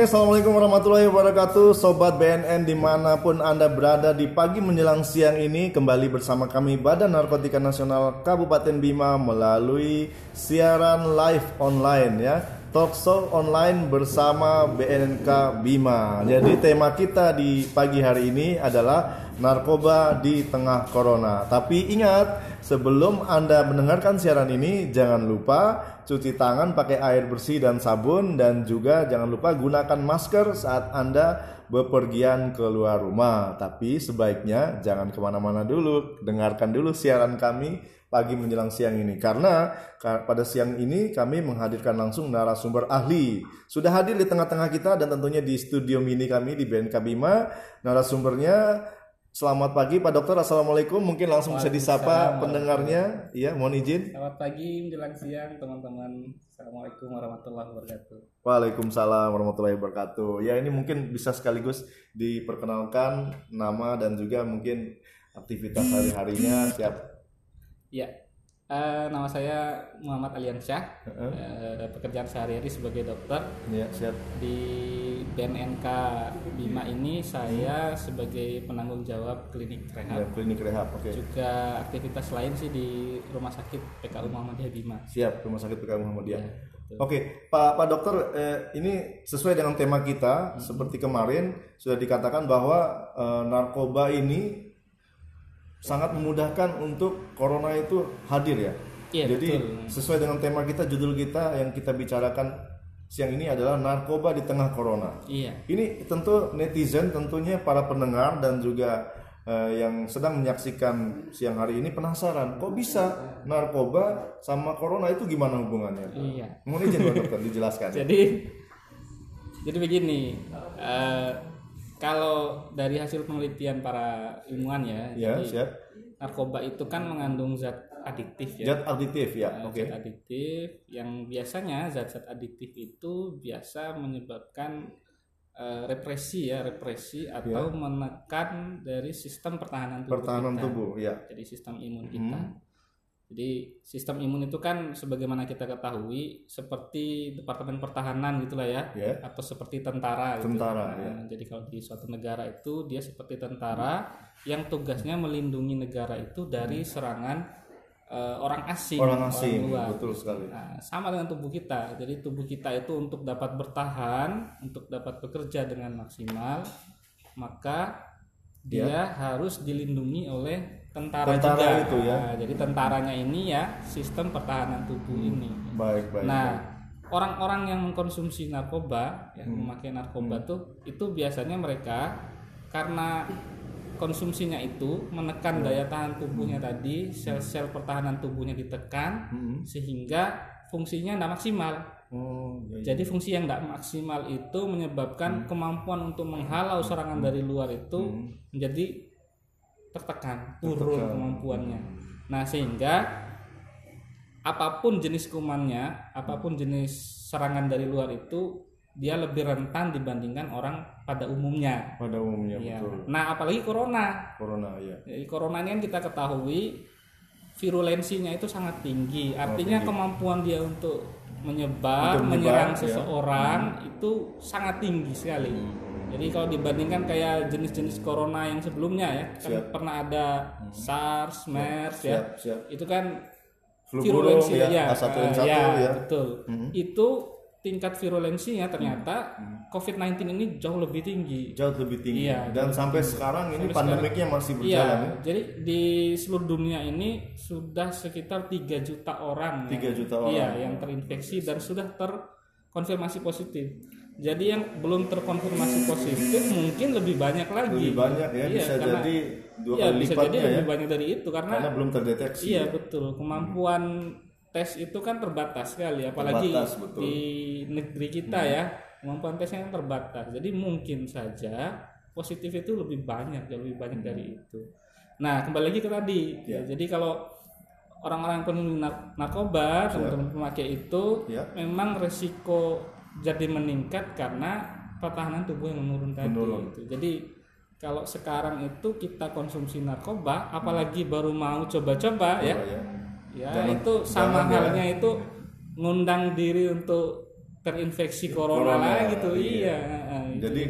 Assalamualaikum warahmatullahi wabarakatuh, sobat BNN di mana pun anda berada di pagi menjelang siang ini kembali bersama kami Badan Narkotika Nasional Kabupaten Bima melalui siaran live online ya, talk show online bersama BNNK Bima. Jadi tema kita di pagi hari ini adalah narkoba di tengah corona. Tapi ingat, sebelum anda mendengarkan siaran ini jangan lupa cuci tangan pakai air bersih dan sabun dan juga jangan lupa gunakan masker saat Anda bepergian keluar rumah. Tapi sebaiknya jangan ke mana-mana dulu, dengarkan dulu siaran kami pagi menjelang siang ini. Karena pada siang ini kami menghadirkan langsung narasumber ahli. Sudah hadir di tengah-tengah kita dan tentunya di studio mini kami di BNK Bima narasumbernya Selamat pagi Pak Dokter, Assalamualaikum. Mungkin langsung bisa disapa pendengarnya. Iya, mohon izin. Selamat pagi menjelang siang teman-teman. Assalamualaikum warahmatullahi wabarakatuh. Waalaikumsalam warahmatullahi wabarakatuh. Ya ini mungkin bisa sekaligus diperkenalkan nama dan juga mungkin aktivitas hari-harinya siap. Ya, Uh, nama saya Muhammad Aliansyah. Uh -huh. uh, pekerjaan sehari-hari sebagai dokter. Ya, siap. Di BNNK Bima ini saya sebagai penanggung jawab klinik rehab. Ya, klinik rehab, oke. Okay. Juga aktivitas lain sih di Rumah Sakit PKU Muhammadiyah Bima. Siap, Rumah Sakit PKU Muhammadiyah. Ya, Oke, okay. Pak Pak Dokter, eh, ini sesuai dengan tema kita. Hmm. Seperti kemarin sudah dikatakan bahwa eh, narkoba ini sangat memudahkan untuk corona itu hadir ya. Iya, Jadi betul. sesuai dengan tema kita, judul kita yang kita bicarakan siang ini adalah narkoba di tengah corona. Iya. Ini tentu netizen, tentunya para pendengar dan juga uh, yang sedang menyaksikan siang hari ini penasaran, kok bisa narkoba sama corona itu gimana hubungannya? Iya. Mohon izin Dokter dijelaskan. jadi, jadi begini. Uh, kalau dari hasil penelitian para ilmuwan ya, ya jadi siap. narkoba itu kan mengandung zat adiktif ya. Zat adiktif ya, nah, oke. Okay. Zat adiktif yang biasanya zat-zat adiktif itu biasa menyebabkan uh, represi ya, represi atau ya. menekan dari sistem pertahanan tubuh. Pertahanan kita. tubuh, ya. Jadi sistem imun kita. Hmm. Jadi sistem imun itu kan sebagaimana kita ketahui seperti departemen pertahanan gitulah ya, yeah. atau seperti tentara. Gitu. Tentara. Nah, yeah. Jadi kalau di suatu negara itu dia seperti tentara hmm. yang tugasnya melindungi negara itu dari serangan uh, orang asing. Orang asing, orang luar. betul sekali. Nah, sama dengan tubuh kita. Jadi tubuh kita itu untuk dapat bertahan, untuk dapat bekerja dengan maksimal, maka dia yeah. harus dilindungi oleh tentara, tentara juga. itu ya. Nah, jadi tentaranya ini ya sistem pertahanan tubuh hmm. ini. Baik, baik. Nah, orang-orang yang mengkonsumsi narkoba, yang hmm. memakai narkoba hmm. tuh itu biasanya mereka karena konsumsinya itu menekan hmm. daya tahan tubuhnya hmm. tadi, sel-sel pertahanan tubuhnya ditekan hmm. sehingga fungsinya tidak maksimal. Oh, iya, iya. Jadi fungsi yang tidak maksimal itu menyebabkan hmm. kemampuan untuk menghalau serangan hmm. dari luar itu hmm. menjadi tertekan, turun tertekan. kemampuannya. Nah, sehingga apa pun jenis kumannya, apa pun jenis serangan dari luar itu dia lebih rentan dibandingkan orang pada umumnya. Pada umumnya ya. betul. Nah, apalagi corona. Corona ya. Jadi corona ini kan kita ketahui virulensinya itu sangat tinggi. Artinya tinggi. kemampuan dia untuk menyebar, untuk menyerang ya. seseorang hmm. itu sangat tinggi sekali. Hmm jadi kalau dibandingkan kayak jenis-jenis corona yang sebelumnya ya, kan pernah ada hmm. SARS, MERS siap, ya. Siap. Itu kan flu ya, ya, H1N1 uh, ya, ya. betul. Hmm. Itu tingkat virulensinya ternyata hmm. COVID-19 ini jauh lebih tinggi. Jauh lebih tinggi. Iya, Dan sampai tinggi. sekarang ini sampai pandemiknya sekarang. masih berjalan. Iya, ya? Jadi di seluruh dunia ini sudah sekitar 3 juta orang 3 yang, juta orang. Iya, yang terinfeksi dan sudah terkonfirmasi positif. Jadi yang belum terkonfirmasi positif mungkin lebih banyak lagi. Lebih banyak ya, iya, bisa karena, jadi dua iya, kali bisa lipatnya jadi ya. lebih banyak dari itu karena, karena belum terdeteksi. Iya, ya. betul. Kemampuan hmm. Tes itu kan terbatas sekali apalagi terbatas, betul. di negeri kita hmm. ya. Kemampuan tesnya kan terbatas. Jadi mungkin saja positif itu lebih banyak, lebih banyak hmm. dari itu. Nah, kembali lagi ke tadi. Ya. Ya, jadi kalau orang-orang peminum narkoba, teman-teman pemakai itu ya. memang resiko jadi meningkat karena pertahanan tubuh yang menurun tadi menurun. Gitu. Jadi kalau sekarang itu kita konsumsi narkoba, apalagi baru mau coba-coba oh, ya, ya, ya itu sama halnya ya. itu ngundang diri untuk terinfeksi corona, Corona, lagi tuh iya. iya, itu Jadi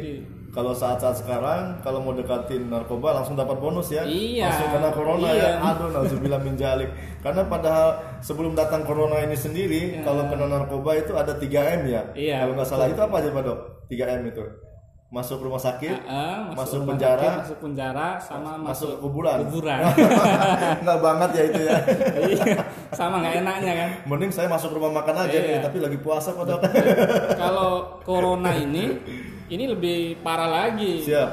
kalau saat-saat sekarang kalau mau dekatin narkoba langsung dapat bonus ya. Iya. Langsung kena corona Iya. ya. Aduh nauzubillah min jalik. Karena padahal sebelum datang corona ini sendiri kalau kena narkoba itu ada 3M ya. Iya, Kalau nggak salah itu apa aja Pak Dok? 3M itu. Masuk rumah sakit, Heeh, masuk rumah penjara, sakit, masuk penjara sama masuk masuk, kuburan. kuburan nggak banget ya itu ya. Iya, sama nggak enaknya kan Mending saya masuk rumah makan aja Iya. nih, tapi lagi puasa Pak Dok. kalau corona ini ini lebih parah lagi Siap.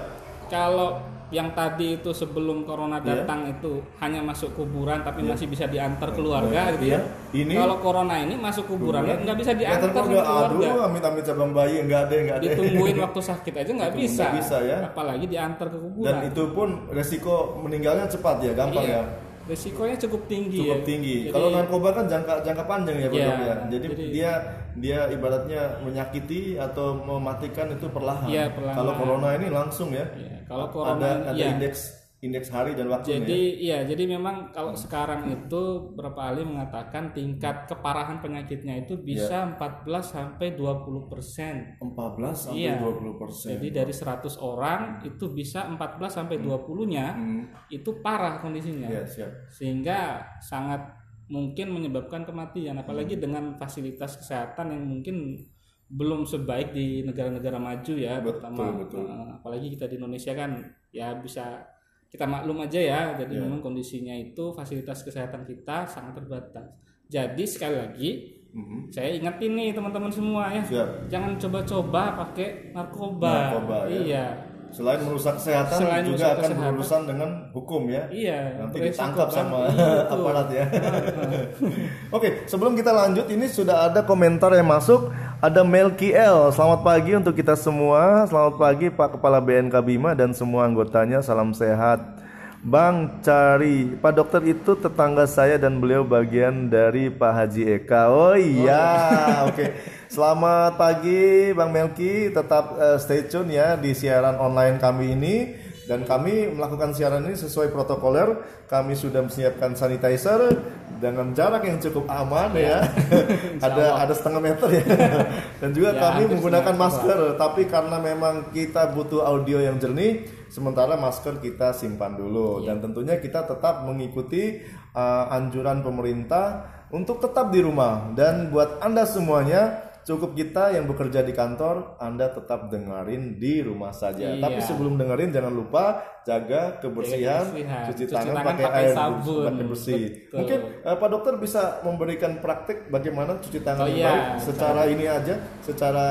kalau yang tadi itu sebelum corona Iya. datang itu hanya masuk kuburan tapi masih bisa diantar keluarga gitu ya. Ini- kalau corona ini masuk kuburan nggak bisa Ya, diantar terkeluarga, keluarga. aduh amit-amit cabang bayi nggak ada nggak ada. Ditungguin waktu sakit aja nggak bisa. nggak bisa, ya. Apalagi diantar ke Dan kuburan. itu pun resiko meninggalnya cepat ya, gampang Iya. ya. Risikonya cukup tinggi Cukup ya. tinggi. Jadi- Kalau narkoba kan jangka jangka panjang ya, Pak Dok, ya. Jadi, jadi- dia dia ibaratnya menyakiti atau mematikan itu perlahan. Iya, perlahan. Kalau corona ini langsung ya. Iya, kalau corona ada ada iya. indeks indeks hari dan waktunya. Jadi iya, jadi memang kalau sekarang itu beberapa ahli mengatakan tingkat keparahan penyakitnya itu bisa Iya. 14 sampai 20 persen. 14 sampai Iya. 20 persen. Jadi dari 100 orang itu bisa 14 sampai 20-nya itu parah kondisinya. Iya, siap. Sehingga sangat mungkin menyebabkan kematian apalagi Hmm. dengan fasilitas kesehatan yang mungkin belum sebaik di negara-negara maju ya Betul, pertama betul. eh, apalagi kita di Indonesia kan ya bisa kita maklum aja ya jadi Iya. memang kondisinya itu fasilitas kesehatan kita sangat terbatas jadi sekali lagi Mhm. saya ingetin nih teman-teman semua ya Siap. jangan coba-coba pakai narkoba, Narkoba, ya. iya Selain merusak kesehatan Selain juga merusak akan kesehatan. berurusan dengan hukum ya. iya Nanti ditangkap sama Iya, aparat ya. Oke, sebelum kita lanjut ini sudah ada komentar yang masuk. Ada Melki L. Selamat pagi untuk kita semua. Selamat pagi Pak Kepala BNK Bima dan semua anggotanya. Salam sehat. Bang Cari, Pak Dokter itu tetangga saya dan beliau bagian dari Pak Haji Eka. Oh iya, oke. Selamat pagi Bang Melki, tetap eh, stay tune ya di siaran online kami ini dan kami melakukan siaran ini sesuai protokoler. Kami sudah menyiapkan sanitizer dengan jarak yang cukup aman ya. ada ada setengah meter ya. Dan juga Ya, kami menggunakan masker, tapi karena memang kita butuh audio yang jernih, sementara masker kita simpan dulu. Dan tentunya kita tetap mengikuti uh, anjuran pemerintah untuk tetap di rumah. Dan buat Anda semuanya Cukup kita yang bekerja di kantor, Anda tetap dengerin di rumah saja. Iya. Tapi sebelum dengerin jangan lupa jaga kebersihan, kebersihan. cuci, Cuci tangan, tangan pakai, pakai air sabun. pakai bersih. Betul. Mungkin eh, Pak Dokter bisa memberikan praktek bagaimana cuci tangan Oh yang iya, baik secara ini aja, secara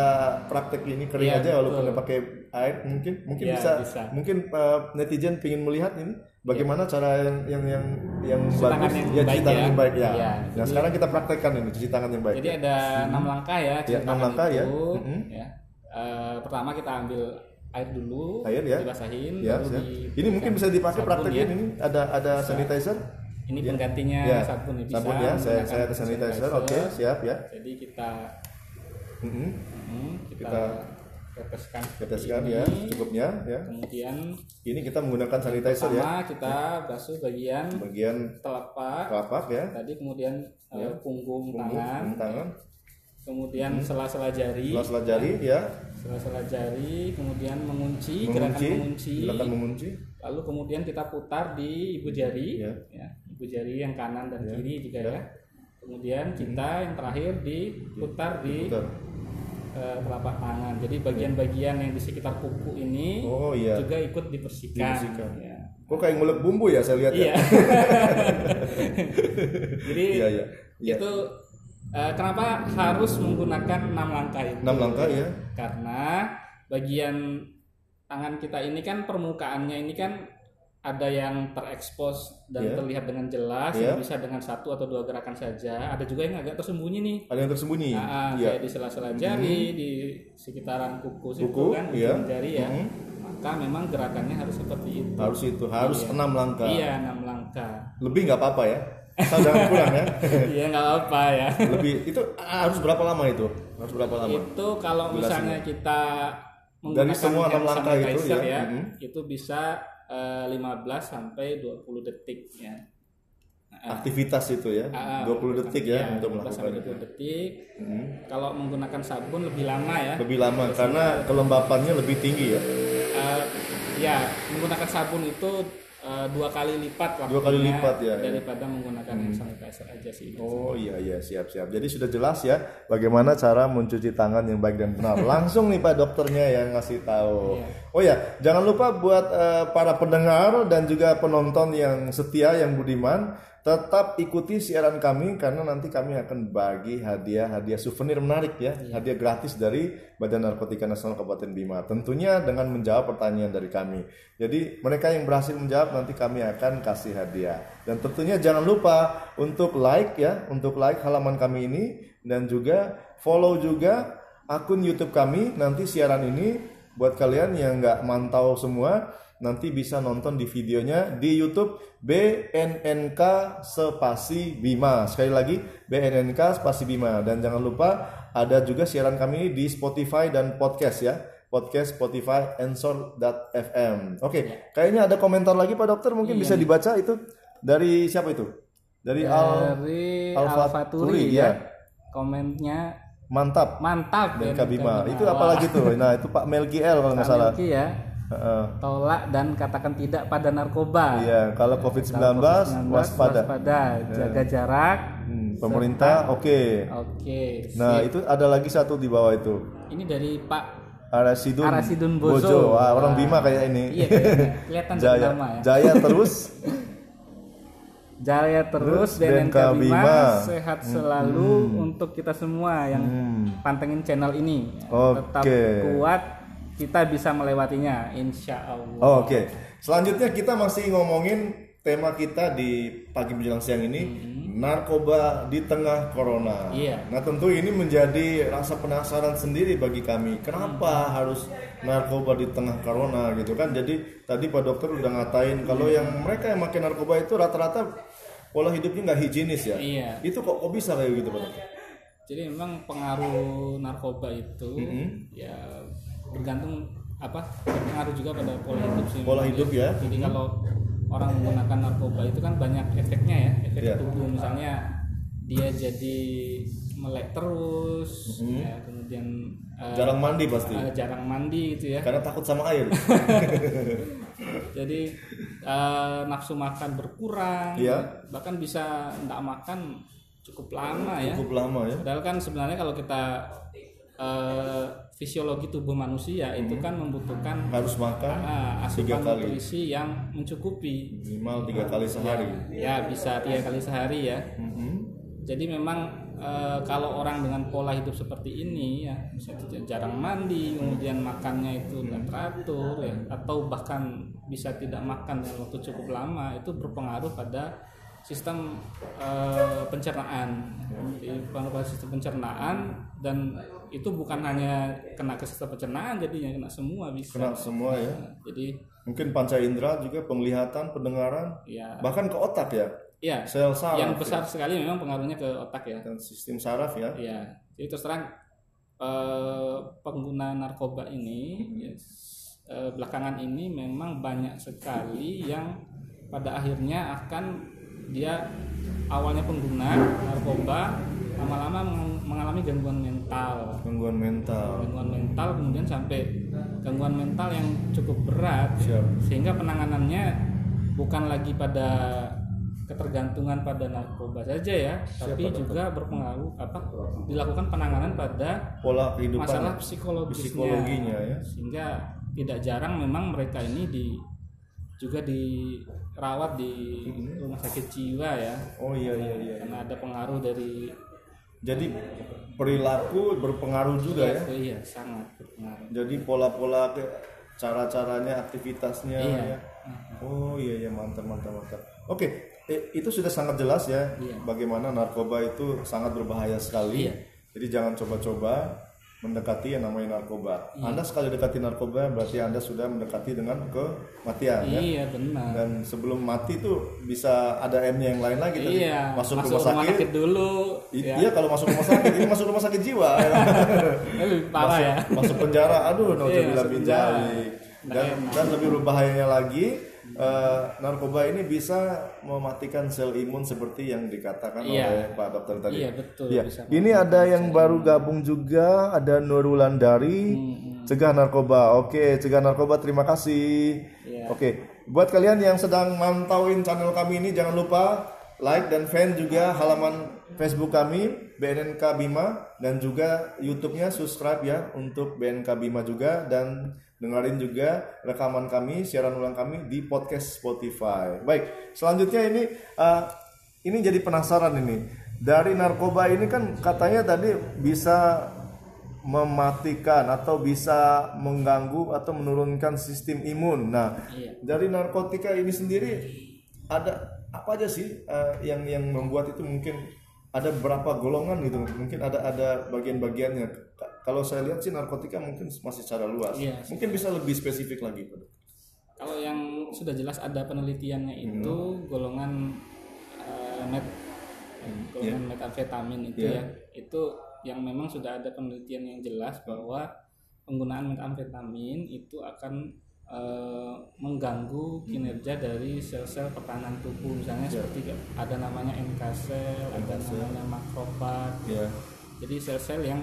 praktek ini kering Iya, aja walaupun pakai air mungkin mungkin Iya, bisa, bisa. mungkin eh, netizen ingin melihat ini bagaimana cara yang yang yang, yang Cuci bagus tangan yang ya baik cuci tangan ya. yang baik ya. Iya, Nah jadi- sekarang kita praktekkan ini cuci tangan yang baik. Jadi ada enam langkah ya, cuci Ya, enam tangan langkah ya. itu, Mhm. ya. Eh, pertama kita ambil air dulu, Air ya. dibasahin, Ya, baru siap. di- Ini mungkin bisa dipakai praktekin ya. ini ada ada sanitizer. Ini Ya. penggantinya Ya, sabun ya, bisa. Sabun ya, saya saya ada sanitizer. Oke, siap ya. Jadi kita Mhm. hmm, kita, Kita- teteskan Teteskan ini. ya, cukupnya ya. Kemudian Ini kita menggunakan sanitizer ya. pertama kita basuh bagian Bagian telapak telapak ya. tadi kemudian eh, Ya. punggung, Punggung, tangan, tangan, kemudian sela-sela jari, sela-sela jari ya. sela-sela jari, kemudian mengunci, gerakan Mengunci, mengunci, gerakan mengunci. lalu kemudian kita putar di ibu jari, Ya. ya, ibu jari yang kanan dan kiri juga Ya. ya. Kemudian kita yang terakhir diputar di Putar. Eh, telapak tangan. Jadi bagian-bagian yang di sekitar kuku ini Oh iya. juga ikut dibersihkan. Dibersihkan. Ya. Kok kayak ngulek bumbu ya saya lihat Iya. ya. Jadi Iya iya. Iya. itu eh, kenapa harus menggunakan enam langkah itu? Enam langkah ya. Karena bagian tangan kita ini kan permukaannya ini kan ada yang terekspos dan Iya. terlihat dengan jelas, Iya. yang bisa dengan satu atau dua gerakan saja. Ada juga yang agak tersembunyi nih. Ada yang tersembunyi. Nah, Iya. kayak di sela-sela jari, di sekitaran kuku situ Kuku, kan, ujung jari ya. Mhm. Maka memang gerakannya harus seperti itu. Harus itu, harus Iya. enam langkah. Iya, enam langkah. Lebih nggak apa-apa ya. Jangan kurang ya. Iya nggak apa ya. Lebih itu harus berapa lama itu? Harus berapa lama? itu kalau misalnya kita Dari semua enam langkah itu ya. ya, Mhm. itu bisa eh, 15 sampai 20 detik ya. aktivitas itu ya. Ah, 20 detik ya, Iya, untuk 15 sampai melakukan 20 detik. Hmm. Kalau menggunakan sabun lebih lama ya. Lebih lama karena kelembapannya lebih tinggi ya. Eh, ya, menggunakan sabun itu eh, dua kali lipat Dua kali waktunya lipat ya, ya. daripada menggunakan hand sanitizer aja sih. Oh iya iya siap siap. Jadi sudah jelas ya bagaimana cara mencuci tangan yang baik dan benar. Langsung nih Pak dokternya yang ngasih tahu. Iya. Oh ya, jangan lupa buat eh, para pendengar dan juga penonton yang setia yang budiman tetap ikuti siaran kami karena nanti kami akan bagi hadiah-hadiah souvenir menarik ya, hadiah gratis dari Badan Narkotika Nasional Kabupaten Bima. Tentunya dengan menjawab pertanyaan dari kami. Jadi mereka yang berhasil menjawab nanti kami akan kasih hadiah. Dan tentunya jangan lupa untuk like ya, untuk like halaman kami ini dan juga follow juga akun YouTube kami. Nanti siaran ini buat kalian yang nggak mantau semua nanti bisa nonton di videonya di YouTube BNNK spasi Bima. Sekali lagi BNNK spasi Bima dan jangan lupa ada juga siaran kami di Spotify dan podcast ya. Podcast Spotify Ansor.fm. Oke, kayaknya ada komentar lagi Pak Dokter mungkin bisa dibaca itu dari siapa itu? Dari Al Dari Alfaturi, Alfaturi ya. ya. Komennya Mantap mantap dan BNK Bima. Bima. Itu apa lagi tuh? Nah, itu Pak Melki L kalau nggak salah. Melki ya. Heeh. Tolak dan katakan tidak pada narkoba. Iya, kalau COVID-19 Kalau COVID-19, waspada. jaga jarak. Hmm, pemerintah oke. Oke. Nah, itu ada lagi satu di bawah itu. Ini dari Pak Arasidun, Arasidun. Ah, orang Wah. Bima kayak ini. Iya, kayaknya. kelihatan Jaya, nama ya. Jaya terus. Jaya terus Terus BNNK BNK Bima, sehat selalu untuk kita semua yang Hmm. pantengin channel ini. Oke. Tetap kuat, kita bisa melewatinya, insya Allah. Oh, Oke. Selanjutnya kita masih ngomongin tema kita di pagi menjelang siang ini narkoba di tengah corona. Iya. Nah, tentu ini menjadi rasa penasaran sendiri bagi kami. Kenapa harus narkoba di tengah corona gitu kan? Jadi tadi Pak Dokter udah ngatain kalau yang mereka yang makin narkoba itu rata-rata pola hidupnya nggak higienis ya. Iya. Itu kok kok bisa kayak gitu Pak Dokter? Jadi memang pengaruh narkoba itu Mm-hmm. ya bergantung apa berpengaruh juga pada pola hidup sih. Pola hidup ya. Jadi kalau orang menggunakan narkoba itu kan banyak efeknya ya, efek Iya. tubuh misalnya dia jadi melek terus, Mm-hmm. ya, kemudian eh, Jarang mandi pasti. eh, jarang mandi gitu ya. Karena takut sama air. Jadi eh, nafsu makan berkurang, Iya. bahkan bisa tidak makan cukup lama ya. Cukup lama ya. Padahal kan sebenarnya kalau kita eh, fisiologi tubuh manusia itu kan membutuhkan Harus makan Hmm. tiga asupan kali. nutrisi yang mencukupi. minimal tiga kali sehari. Ya bisa tiga kali sehari ya. Mhm. Jadi memang eh, kalau orang dengan pola hidup seperti ini ya, misalnya jarang mandi, kemudian makannya itu tidak teratur ya, atau bahkan bisa tidak makan dalam waktu cukup lama, itu berpengaruh pada sistem eh, pencernaan, Jadi, pengaruh pada sistem pencernaan dan itu bukan hanya kena ke sistem pencernaan, jadinya kena semua bisa. Kena semua ya. Jadi Mungkin panca indera juga penglihatan, pendengaran, ya, bahkan ke otak ya. ya Sel saraf. yang ya. besar sekali memang pengaruhnya ke otak ya. dan sistem saraf ya. Iya, jadi terus terang eh, pengguna narkoba ini ya, s- eh, belakangan ini memang banyak sekali yang pada akhirnya akan dia awalnya pengguna narkoba lama-lama meng- mengalami gangguan mental, Gangguan mental. gangguan mental kemudian sampai gangguan mental yang cukup berat Siap. sehingga penanganannya bukan lagi pada ketergantungan pada narkoba saja ya, tapi juga berpengaruh apa dilakukan penanganan pada Pola kehidupan masalah psikologisnya, psikologinya ya. sehingga tidak jarang memang mereka ini di juga dirawat di rumah sakit jiwa ya Oh iya iya iya. karena ada pengaruh dari Jadi perilaku berpengaruh juga ya. oh iya sangat berpengaruh Jadi pola-pola cara-caranya, aktivitasnya Iya. ya. Oh iya iya mantap mantap mantap. Oke, eh, itu sudah sangat jelas ya Iya. bagaimana narkoba itu sangat berbahaya sekali. Iya. Jadi jangan coba-coba mendekati yang namanya narkoba. Iya. Anda sekali dekati narkoba berarti Anda sudah mendekati dengan kematian ya. iya benar Dan sebelum mati tuh bisa ada M-nya yang lain lagi tadi. iya Masuk, rumah sakit. dulu I- ya Iya kalau masuk rumah sakit ini masuk rumah sakit jiwa. parah masuk, ya masuk penjara aduh no Iya, bilang penjara. dan, dan lebih berbahayanya lagi eh, narkoba ini bisa mematikan sel imun seperti yang dikatakan Iya. oleh Pak Dokter tadi. Iya betul. Iya. Bisa. Ini ada yang baru gabung juga, ada Nurulan dari Hmm, Cegah Narkoba. Oke, Cegah Narkoba terima kasih. Iya. Oke, buat kalian yang sedang mantauin channel kami ini jangan lupa like dan fan juga halaman Facebook kami BNNK Bima dan juga YouTube-nya subscribe ya untuk BNK Bima juga dan dengerin juga rekaman kami, siaran ulang kami di podcast Spotify. Baik, selanjutnya ini eh, ini jadi penasaran ini. Dari narkoba ini kan katanya tadi bisa mematikan atau bisa mengganggu atau menurunkan sistem imun. Nah, Iya. dari narkotika ini sendiri ada apa aja sih eh, yang yang membuat itu mungkin ada berapa golongan gitu mungkin ada ada bagian-bagiannya Ka- kalau saya lihat sih narkotika mungkin masih secara luas Iya. mungkin bisa lebih spesifik lagi. Kalau yang sudah jelas ada penelitiannya itu golongan eh, met golongan metamfetamin itu Iya. ya itu yang memang sudah ada penelitian yang jelas bahwa penggunaan metamfetamin itu akan eh, mengganggu kinerja dari sel-sel pertahanan tubuh. Misalnya seperti ada namanya NK sel, ada namanya makrofag. ya Jadi sel-sel yang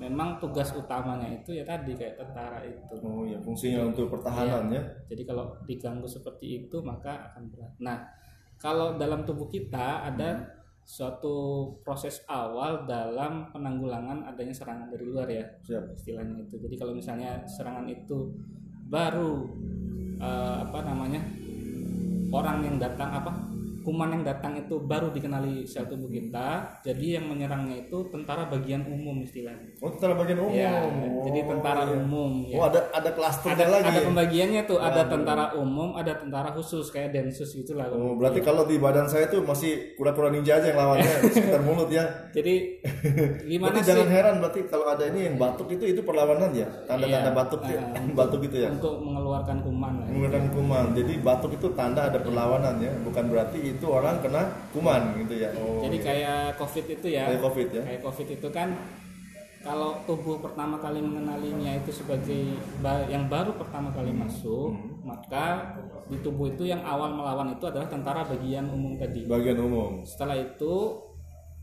memang tugas utamanya itu ya tadi kayak tentara itu. oh ya fungsinya untuk pertahanan ya. Jadi kalau diganggu seperti itu maka akan berat. Nah, kalau dalam tubuh kita ada suatu proses awal dalam penanggulangan adanya serangan dari luar ya siap. istilahnya itu. Jadi kalau misalnya serangan itu baru eh, apa namanya orang yang datang apa kuman yang datang itu baru dikenali sel tubuh kita. Jadi yang menyerangnya itu tentara bagian umum istilahnya. oh tentara bagian umum Ya, oh, jadi tentara iya. umum. Ya oh ada ada klasternya ada lagi ada ya? pembagiannya tuh ada tentara umum ada tentara khusus kayak densus gitulah Oh, berarti kalau di badan saya tuh masih kura-kura ninja aja yang lawannya sekitar mulut ya. jadi gimana Berarti sih jangan heran berarti kalau ada ini yang batuk itu itu perlawanan ya. Tanda-tanda Iya. batuk ya. Ah, batuk itu ya. untuk mengeluarkan kuman lah Menggunakan kuman. Jadi batuk itu tanda ada perlawanan ya, bukan berarti itu orang kena kuman gitu ya. Oh. jadi kayak covid itu ya Kayak Covid ya. kayak covid itu kan kalau tubuh pertama kali mengenalinya itu sebagai ba- yang baru pertama kali masuk Hmm. maka di tubuh itu yang awal melawan itu adalah tentara bagian umum tadi bagian umum setelah itu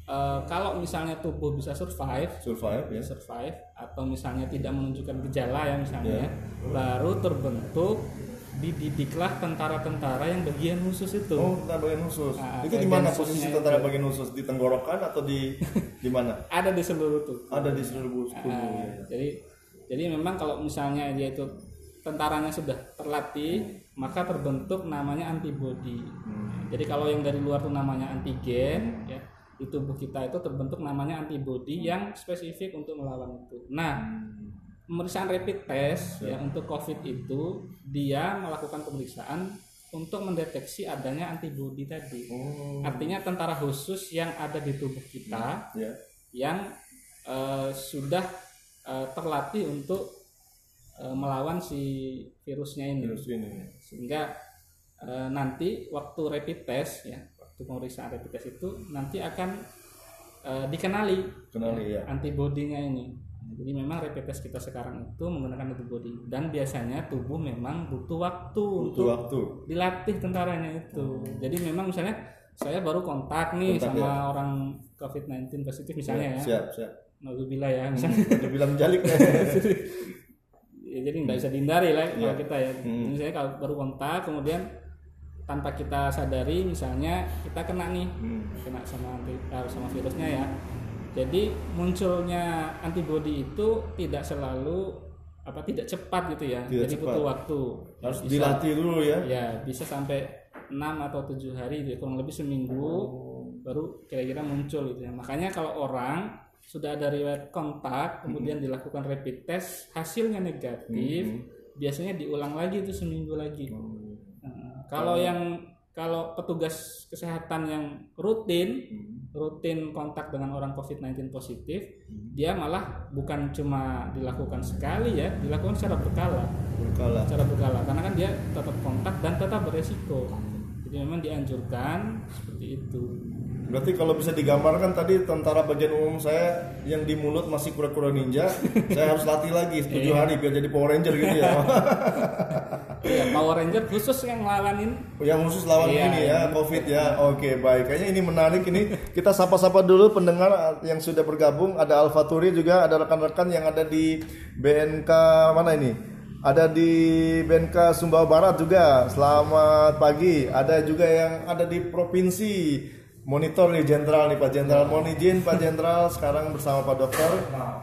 eh, kalau misalnya tubuh bisa survive survive ya. survive atau misalnya tidak menunjukkan gejala ya misalnya Ya. ya, baru terbentuk dididiklah tentara-tentara yang bagian khusus itu Oh, tentara bagian khusus. Ah, itu di mana posisi itu. tentara bagian khusus? Di tenggorokan atau di di mana? ada di seluruh tubuh Ada di seluruh tubuh. Ah, ya. jadi jadi memang kalau misalnya dia itu tentaranya sudah terlatih maka terbentuk namanya antibody Hmm. jadi kalau yang dari luar tuh namanya antigen ya di tubuh kita itu terbentuk namanya antibody yang spesifik untuk melawan itu nah Hmm. Pemeriksaan rapid test ya untuk COVID itu dia melakukan pemeriksaan untuk mendeteksi adanya antibodi tadi. Oh, Artinya tentara khusus yang ada di tubuh kita ya. yang eh, sudah eh, terlatih untuk eh, melawan si virusnya ini. Virus ini. Sehingga eh, nanti waktu rapid test ya, waktu pemeriksaan rapid test itu nanti akan dikenali Kenali ya. antibodinya ini. Jadi memang rapid test kita sekarang itu menggunakan antibody dan biasanya tubuh memang butuh waktu Butuh untuk waktu. dilatih tentaranya itu. Jadi memang misalnya saya baru kontak nih Kontak, sama orang COVID-19 positif misalnya ya. Siap, siap. Naudzubillah ya misalnya. Udah bilang jalik ya. Ya, jadi nggak bisa dihindari lah kalau Iya. kita ya. Hmm. Misalnya kalau baru kontak kemudian tanpa kita sadari misalnya kita kena nih Hmm. kena sama eh, sama virusnya ya. Jadi munculnya antibodi itu tidak selalu apa tidak cepat gitu ya. Tidak Jadi cepat. butuh waktu. Harus Bisa- dilatih dulu ya. Ya, bisa sampai 6 atau 7 hari gitu, kurang lebih seminggu baru kira-kira muncul gitu ya. Makanya kalau orang sudah ada riwayat kontak kemudian dilakukan rapid test hasilnya negatif, biasanya diulang lagi itu seminggu lagi. Nah, kalau yang kalau petugas kesehatan yang rutin rutin kontak dengan orang COVID-19 positif, dia malah bukan cuma dilakukan sekali ya, dilakukan secara berkala, Berkala. secara berkala karena kan dia tetap kontak dan tetap beresiko. Jadi memang dianjurkan seperti itu. Berarti kalau bisa digambarkan tadi tentara bagian umum saya yang di mulut masih kura-kura ninja, saya harus latih lagi 7 Iya. hari biar jadi Power Ranger gitu ya. ya Power Ranger khusus yang ngelawanin yang khusus lawan Iya, ini ya, Covid ya. Oke, baik. Kayaknya ini menarik ini. Kita sapa-sapa dulu pendengar yang sudah bergabung. Ada Alfa Turi juga, ada rekan-rekan yang ada di BNK mana ini? Ada di BNK Sumbawa Barat juga. Selamat pagi. Ada juga yang ada di provinsi. Monitor nih Jenderal nih Pak Jenderal. Mohon izin Pak Jenderal sekarang bersama Pak Dokter.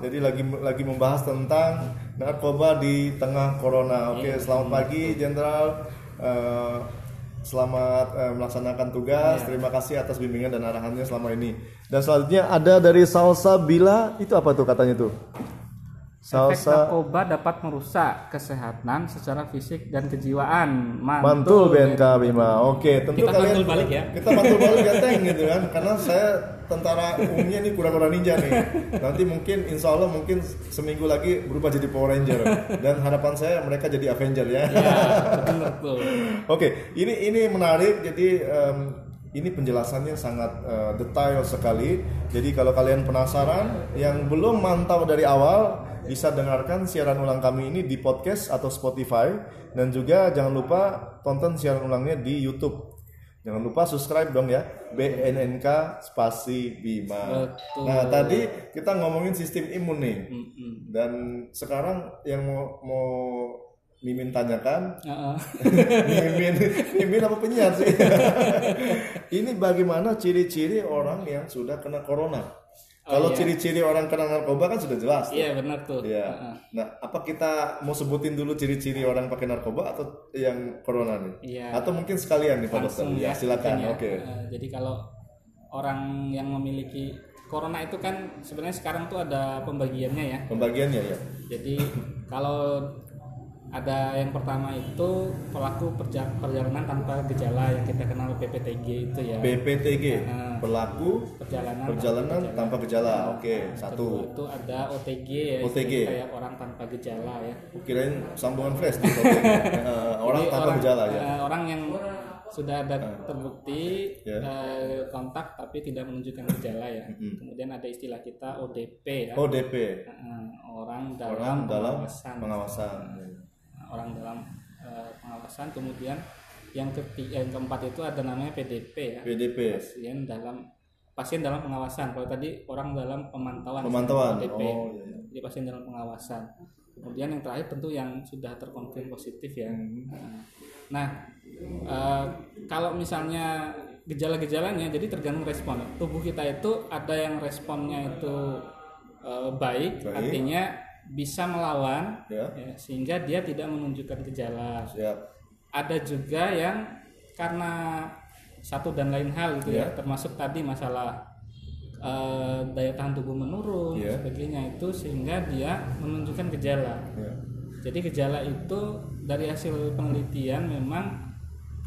Jadi lagi lagi membahas tentang narkoba di tengah corona. Oke, selamat pagi Jenderal. Eh, selamat eh, melaksanakan tugas. Terima kasih atas bimbingan dan arahannya selama ini. Dan selanjutnya ada dari Salsa Bila. Itu apa tuh katanya tuh? Efek Salsa narkoba dapat merusak kesehatan secara fisik dan kejiwaan. Mantul BNK Bima. Oke, tentu Kita kalian mantul balik ya. Kita mantul balik ya Teng gitu kan. Karena saya tentara umumnya nih kura-kura ninja nih. Nanti mungkin insya Allah mungkin seminggu lagi berubah jadi Power Ranger. Dan harapan saya mereka jadi Avenger ya. Ya. Oke, ini ini menarik. Jadi em, ini penjelasannya sangat eh, detail sekali. Jadi kalau kalian penasaran, yang belum mantau dari awal bisa dengarkan siaran ulang kami ini di podcast atau Spotify dan juga jangan lupa tonton siaran ulangnya di YouTube. Jangan lupa subscribe dong ya BNNK spasi Bima. Betul. Nah tadi kita ngomongin sistem imun nih Mm-mm. dan sekarang yang mau, mau Mimin tanyakan Heeh. mimin mimin apa penyiar sih ini bagaimana ciri-ciri orang yang sudah kena corona kalau iya. ciri-ciri orang kena narkoba kan sudah jelas tuh. Iya benar tuh. Iya. Nah, apa kita mau sebutin dulu ciri-ciri orang pakai narkoba atau yang corona nih? Iya. Atau mungkin sekalian nih Pak Dokter? Langsung Ya, silakan. ya. Oke. Eh, jadi kalau orang yang memiliki corona itu kan sebenarnya sekarang tuh ada pembagiannya ya. Pembagiannya ya. Jadi kalau ada yang pertama itu pelaku perja- perjalanan tanpa gejala yang kita kenal PPTG itu ya. PPTG, Nah. Pelaku perjalanan perjalanan tanpa gejala. Oke, Kedua satu. itu ada OTG ya, OTG. kayak orang tanpa gejala ya. Kirain sambungan flash di. Eh, orang Jadi tanpa gejala ya. eh, orang yang sudah ada terbukti Ya. eh, kontak tapi tidak menunjukkan gejala ya. Kemudian ada istilah kita ODP ya. ODP, Eh, orang dalam orang dalam pengawasan. pengawasan. orang dalam eh, pengawasan. Kemudian yang ketiga, yang keempat itu ada namanya PDP ya. PDP, Pasien dalam pasien dalam pengawasan. Kalau tadi orang dalam pemantauan. pemantauan. PDP. Oh, iya, iya. Jadi pasien dalam pengawasan. Kemudian yang terakhir tentu yang sudah terkonfirm positif ya. Nah, eh, kalau misalnya gejala-gejalanya, jadi tergantung respon. Tubuh kita itu ada yang responnya itu eh, baik, Baik. artinya bisa melawan, Ya. ya, sehingga dia tidak menunjukkan gejala. Siap. Ada juga yang karena satu dan lain hal gitu ya, Ya. termasuk tadi masalah eh, daya tahan tubuh menurun, Ya. sebagainya itu sehingga dia menunjukkan gejala. Ya. Jadi gejala itu dari hasil penelitian memang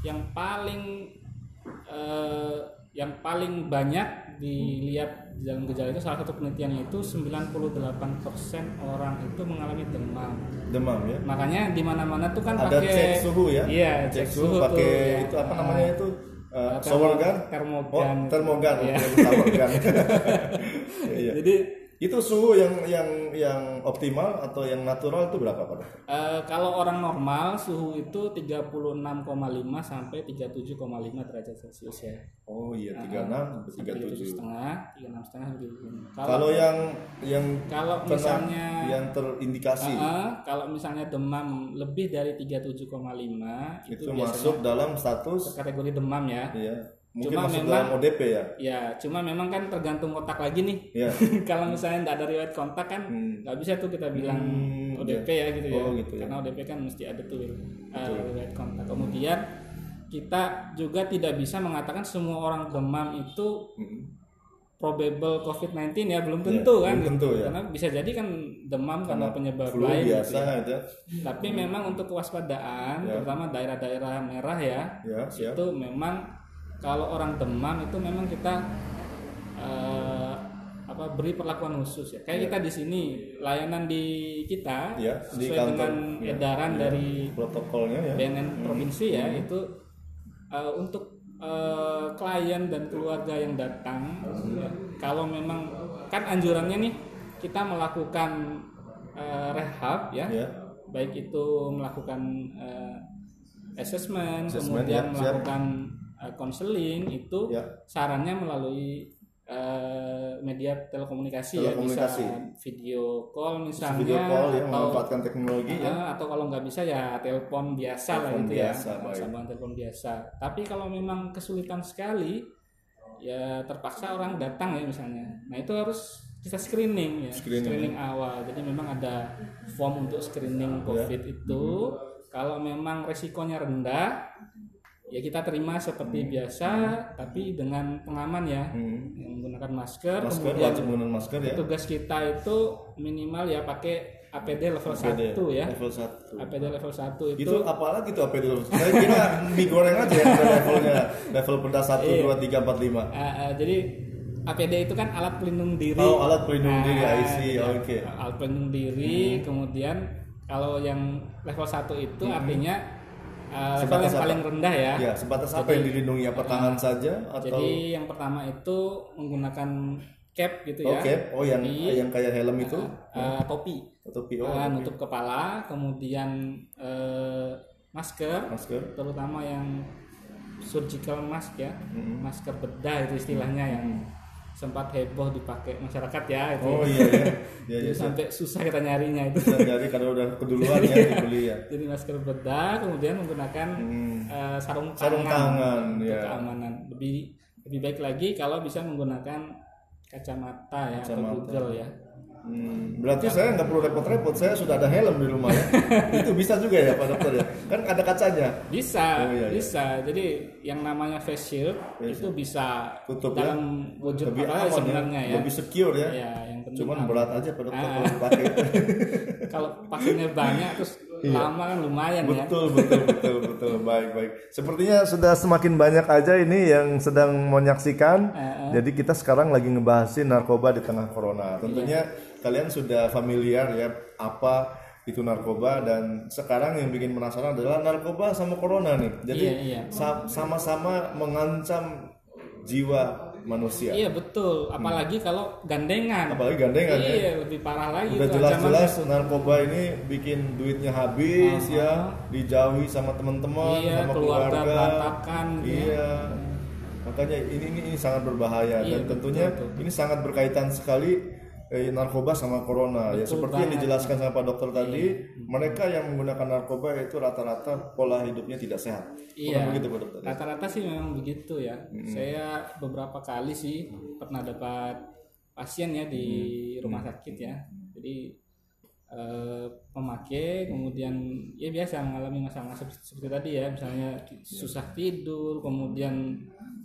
yang paling eh, yang paling banyak dilihat dalam gejala itu salah satu penelitiannya itu 98% orang itu mengalami demam. Demam ya. Makanya di mana-mana tuh kan Ada pakai cek suhu ya. Iya, cek, cek suhu suhu pakai ya. itu apa Ah. namanya itu? Uh, Termo- shower gun? termogan. Oh, termogan. Iya. Oke, shower gun. Iya. Jadi Itu suhu yang yang yang optimal atau yang natural itu berapa, Pak? eh, kalau orang normal suhu itu 36,5 sampai 37,5 derajat Celcius ya. Oh iya, 36 sampai Sampai 37 37. setengah, 36 setengah sampai 37. Kalau Kalau yang yang kalau misalnya yang terindikasi eh, kalau misalnya demam lebih dari 37,5 itu, itu masuk dalam status kategori demam ya. ya, mungkin Cuma memang- ODP ya. Ya, cuma memang kan tergantung kontak lagi nih. Ya. kalau misalnya tidak ada riwayat kontak kan Hmm. nggak bisa tuh kita bilang Hmm, ODP ya gitu ya. Oh, gitu ya. Karena ODP kan mesti ada tuh uh, riwayat kontak. Kemudian kita juga tidak bisa mengatakan semua orang demam itu Mm. probable COVID-19 ya belum Ya, tentu kan. belum tentu ya. Karena bisa jadi kan demam karena, penyebab flu lain. gitu biasa ya. itu ya. Tapi memang untuk kewaspadaan, Ya. terutama daerah-daerah merah ya, Ya, siap. itu memang kalau orang demam itu memang kita eh, apa beri perlakuan khusus ya. Kayak kita di sini layanan di kita di sesuai kantor. dengan Ya, edaran ya. dari Protokolnya ya. BNN provinsi ya itu eh, untuk eh, klien dan keluarga yang datang ya, kalau memang kan anjurannya nih kita melakukan eh, rehab ya Ya. baik itu melakukan eh, assessment, Assessment, kemudian ya, siap. melakukan eh, konseling itu Ya. sarannya melalui eh, media telekomunikasi, ya Telekomunikasi. bisa video call misalnya Video call ya, atau memanfaatkan teknologi ya. Eh, atau kalau nggak bisa ya telepon biasa lah Telepon itu biasa, ya sambungan telepon biasa. Tapi kalau memang kesulitan sekali ya terpaksa orang datang ya misalnya. Nah itu harus kita screening ya Screening, awal. Jadi memang ada form untuk screening covid itu. Kalau memang resikonya rendah ya kita terima seperti biasa tapi dengan pengaman ya Hmm. yang menggunakan masker, Masker, kemudian wajib menggunakan masker ya. tugas kita itu minimal ya pakai APD level APD, 1 ya Level 1. APD level 1 itu, Itu apalagi tuh APD level Saya kira mie goreng aja ada levelnya. Level pedas 1, Iya. 2, 3, 4, 5. eh, eh, jadi APD itu kan alat pelindung diri Oh, alat pelindung diri, Ah, I see. ya, Oke. alat pelindung diri kemudian kalau yang level 1 itu artinya eh, level Sebatas yang apa? paling rendah ya Ya, sebatas apa yang dilindungi? Apa tangan saja atau jadi yang pertama itu menggunakan cap gitu ya Oke, oh yang Topi. yang kayak helm itu eh, topi topi oh, Eh, nutup kepala kemudian eh, masker masker. terutama yang surgical mask ya Mm-mm. masker bedah itu istilahnya yang sempat heboh dipakai masyarakat ya itu Oh iya ya. Ya Jadi ya. sampai susah kita nyarinya itu Bisa jadi kalau udah keduluan ya dibeli ya. jadi masker bedah kemudian menggunakan Hmm. eh, sarung tangan, Sarung tangan, untuk ya. keamanan lebih lebih baik lagi kalau bisa menggunakan kacamata ya atau Kacamata. Google ya Hmm, berarti saya nggak perlu repot-repot, saya sudah ada helm di rumah ya. itu bisa juga ya Pak Dokter ya? Kan ada kacanya. bisa Oh, iya, iya. bisa jadi yang namanya face shield itu bisa Tutup ya? dalam wujud Lebih aman sebenarnya ya, ya, lebih secure ya. Ya, yang penting Cuman aman. berat aja Pak Dokter Ah. kalau dipakai. kalau pakainya banyak terus lama kan lumayan ya Iya. betul, betul, betul, betul. Baik, baik. Sepertinya sudah semakin banyak aja ini yang sedang menyaksikan. Eh, Jadi kita sekarang lagi ngebahasin narkoba di tengah corona. Tentunya Iya. Kalian sudah familiar ya apa itu narkoba dan sekarang yang bikin penasaran adalah narkoba sama corona nih. Jadi Iya, iya. sa- sama-sama mengancam jiwa manusia. iya betul apalagi kalau gandengan Apalagi gandengan ya. iya lebih parah lagi Udah jelas-jelas narkoba ini bikin duitnya habis ya, dijauhi sama teman-teman, Iya, sama keluarga keluarga. berantakan, ya. Iya. Makanya ini, ini ini sangat berbahaya Iya, dan betul, tentunya betul. ini sangat berkaitan sekali eh, narkoba sama corona ya Betul seperti yang banget. Iya. dijelaskan sama Pak Dokter tadi, mereka yang menggunakan narkoba itu rata-rata pola hidupnya tidak sehat. Iya. Bukan begitu Pak Dokter? rata-rata sih memang begitu ya saya beberapa kali sih pernah dapat pasien ya di rumah sakit ya jadi eh, pemakai kemudian ya biasa mengalami masalah seperti, seperti tadi ya misalnya susah tidur kemudian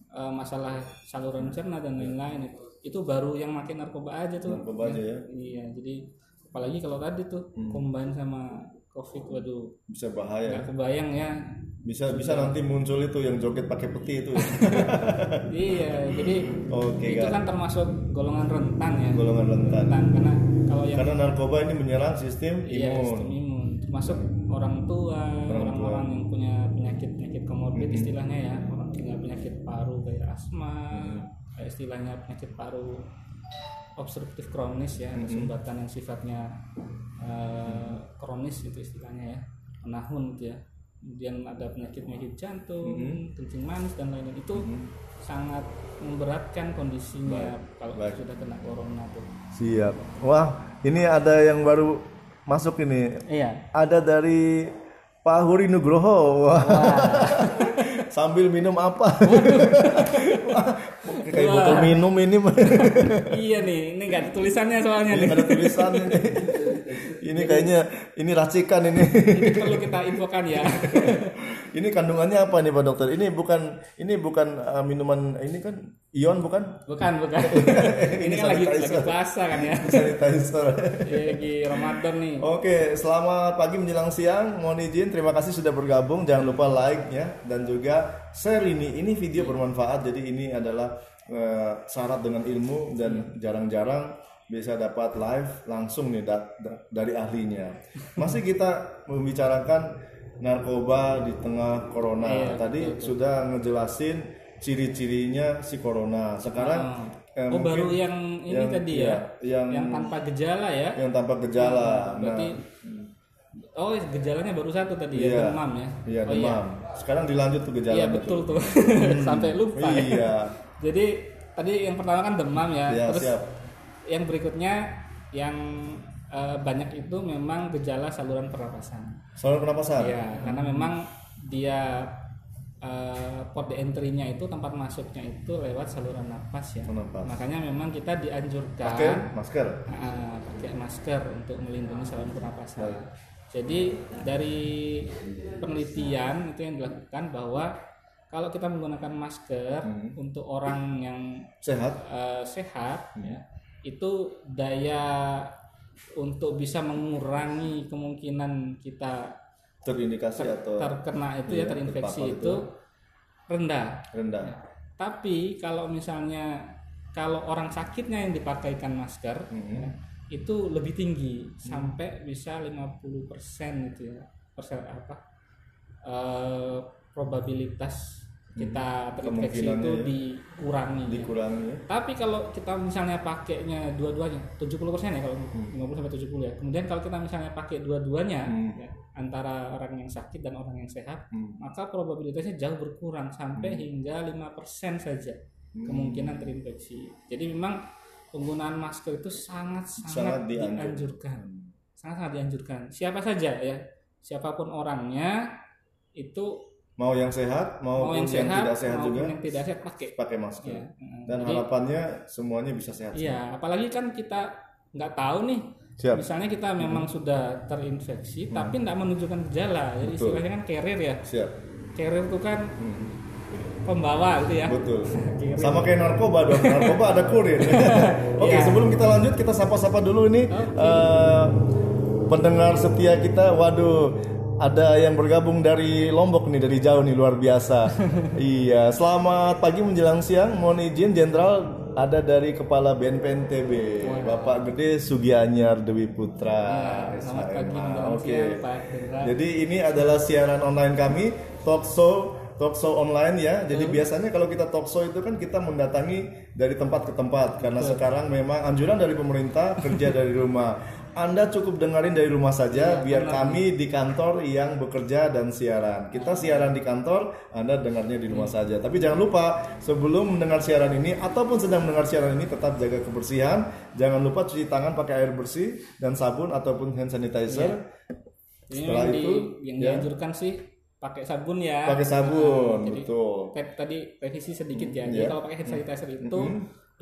eh, masalah saluran cerna dan lain-lain itu itu baru yang makin narkoba aja tuh Narkoba aja ya. iya jadi apalagi kalau tadi tuh combine sama covid waduh Bisa bahaya. nggak kebayang ya Bisa bisa nanti muncul itu yang joget pakai peti itu. ya. iya jadi Oke, itu kan. kan termasuk golongan rentan ya Golongan rentan. rentan karena kalau yang Karena narkoba ini menyerang sistem iya, imun. sistem imun termasuk orang tua orang-orang yang punya penyakit penyakit komorbid istilahnya ya orang punya penyakit paru kayak asma kayak istilahnya penyakit paru obstruktif kronis ya ada sumbatan yang sifatnya eh, kronis itu istilahnya ya menahun gitu ya kemudian ada penyakit penyakit jantung kencing manis dan lain-lain itu sangat memberatkan kondisinya kalau baik. sudah kena corona tuh Siap. Wah, ini ada yang baru masuk ini. iya Ada dari Pak Huri Nugroho. Wah. Sambil minum apa? kayak Wah. botol minum ini. iya nih ini nggak ada tulisannya soalnya ini nih ada tulisan ini. Ini kayaknya ini racikan ini. ini perlu kita infokan ya ini kandungannya apa nih Pak Dokter? Ini bukan ini bukan uh, minuman ini kan ion bukan? bukan bukan ini kan lagi lagi puasa kan ya Sanitizer. Iya, lagi Ramadan nih Oke, selamat pagi menjelang siang. Mohon izin, terima kasih sudah bergabung. Jangan lupa like ya dan juga share ini. Ini video bermanfaat. Jadi ini adalah eh, syarat dengan ilmu dan jarang-jarang bisa dapat live langsung nih da- da- dari ahlinya. Masih kita membicarakan narkoba di tengah corona. Iya, Tadi sudah ngejelasin ciri-cirinya si corona. Sekarang eh, oh mungkin baru yang ini yang- tadi iya, ya yang yang tanpa gejala ya yang tanpa gejala. Nah, berarti oh gejalanya baru satu tadi Iya. ya demam ya iya oh demam. Sekarang dilanjut tuh gejala. iya betul tuh sampai lupa ya. Iya. jadi tadi yang pertama kan demam ya Iya, terus siap. Yang berikutnya yang eh, banyak itu memang gejala saluran pernapasan Soal pernapasan. ya karena memang dia eh, port entry-nya itu tempat masuknya itu lewat saluran napas ya Napas. makanya memang kita dianjurkan Pakai masker. Ah, pakai masker untuk melindungi saluran pernapasan. Baik. Jadi dari penelitian itu yang dilakukan bahwa kalau kita menggunakan masker Hmm. untuk orang yang Sehat. eh, sehat, Hmm. ya, itu daya untuk bisa mengurangi kemungkinan kita Terindikasi atau terkena itu Iya, ya terinfeksi itu. itu rendah. rendah. Tapi kalau misalnya kalau orang sakitnya yang dipakaikan masker Mhm. ya, itu lebih tinggi sampai bisa 50% itu ya persen apa eh, probabilitas kita terinfeksi itu ya. dikurangi. ya. Dikurangi ya. Tapi kalau kita misalnya pakainya dua-duanya 70% ya kalau Hmm. 50 sampai 70 ya. Kemudian kalau kita misalnya pakai dua-duanya Hmm. ya, antara orang yang sakit dan orang yang sehat, Hmm. maka probabilitasnya jauh berkurang sampai hingga 5% saja Hmm. kemungkinan terinfeksi. Jadi memang penggunaan masker itu sangat Sangat sangat dianjurkan. dianjurkan. Sangat sangat dianjurkan. Siapa saja ya, siapa pun orangnya itu Mau yang sehat, mau maupun yang sehat, tidak sehat juga yang tidak sehat pakai. pakai masker. Ya. Dan Jadi, harapannya semuanya bisa sehat. Iya, apalagi kan kita nggak tahu nih. Siap. Misalnya kita memang sudah terinfeksi, tapi nggak menunjukkan gejala. Jadi Betul. istilahnya kan carrier ya. Siap. Carrier itu kan Hmm. pembawa gitu ya. Betul. Sama kayak narkoba dong. Narkoba ada kurir. Oke, Iya. sebelum kita lanjut kita sapa-sapa dulu ini eh, pendengar setia kita. Waduh, ada yang bergabung dari Lombok nih dari jauh nih luar biasa. iya, selamat pagi menjelang siang. Mohon izin Jenderal ada dari Kepala BNPNTB, Bapak Gede Sugianyar Dewi Putra. Ya, selamat pagi Oke. Hendra. Jadi ini adalah siaran online kami, talk show, talk show online ya. Jadi biasanya kalau kita talk show itu kan kita mendatangi dari tempat ke tempat karena sekarang memang anjuran dari pemerintah kerja dari rumah. Anda cukup dengerin dari rumah saja biar kami di kantor yang bekerja dan siaran. Kita siaran di kantor, Anda dengarnya di rumah saja. Tapi jangan lupa sebelum mendengar siaran ini ataupun sedang mendengar siaran ini tetap jaga kebersihan. Jangan lupa cuci tangan pakai air bersih dan sabun ataupun hand sanitizer. Ini Setelah yang, di- itu, yang ya. dianjurkan sih pakai sabun ya. Pakai sabun, Nah, betul. Tadi revisi sedikit ya. Mm, Jadi ya. kalau pakai hand sanitizer itu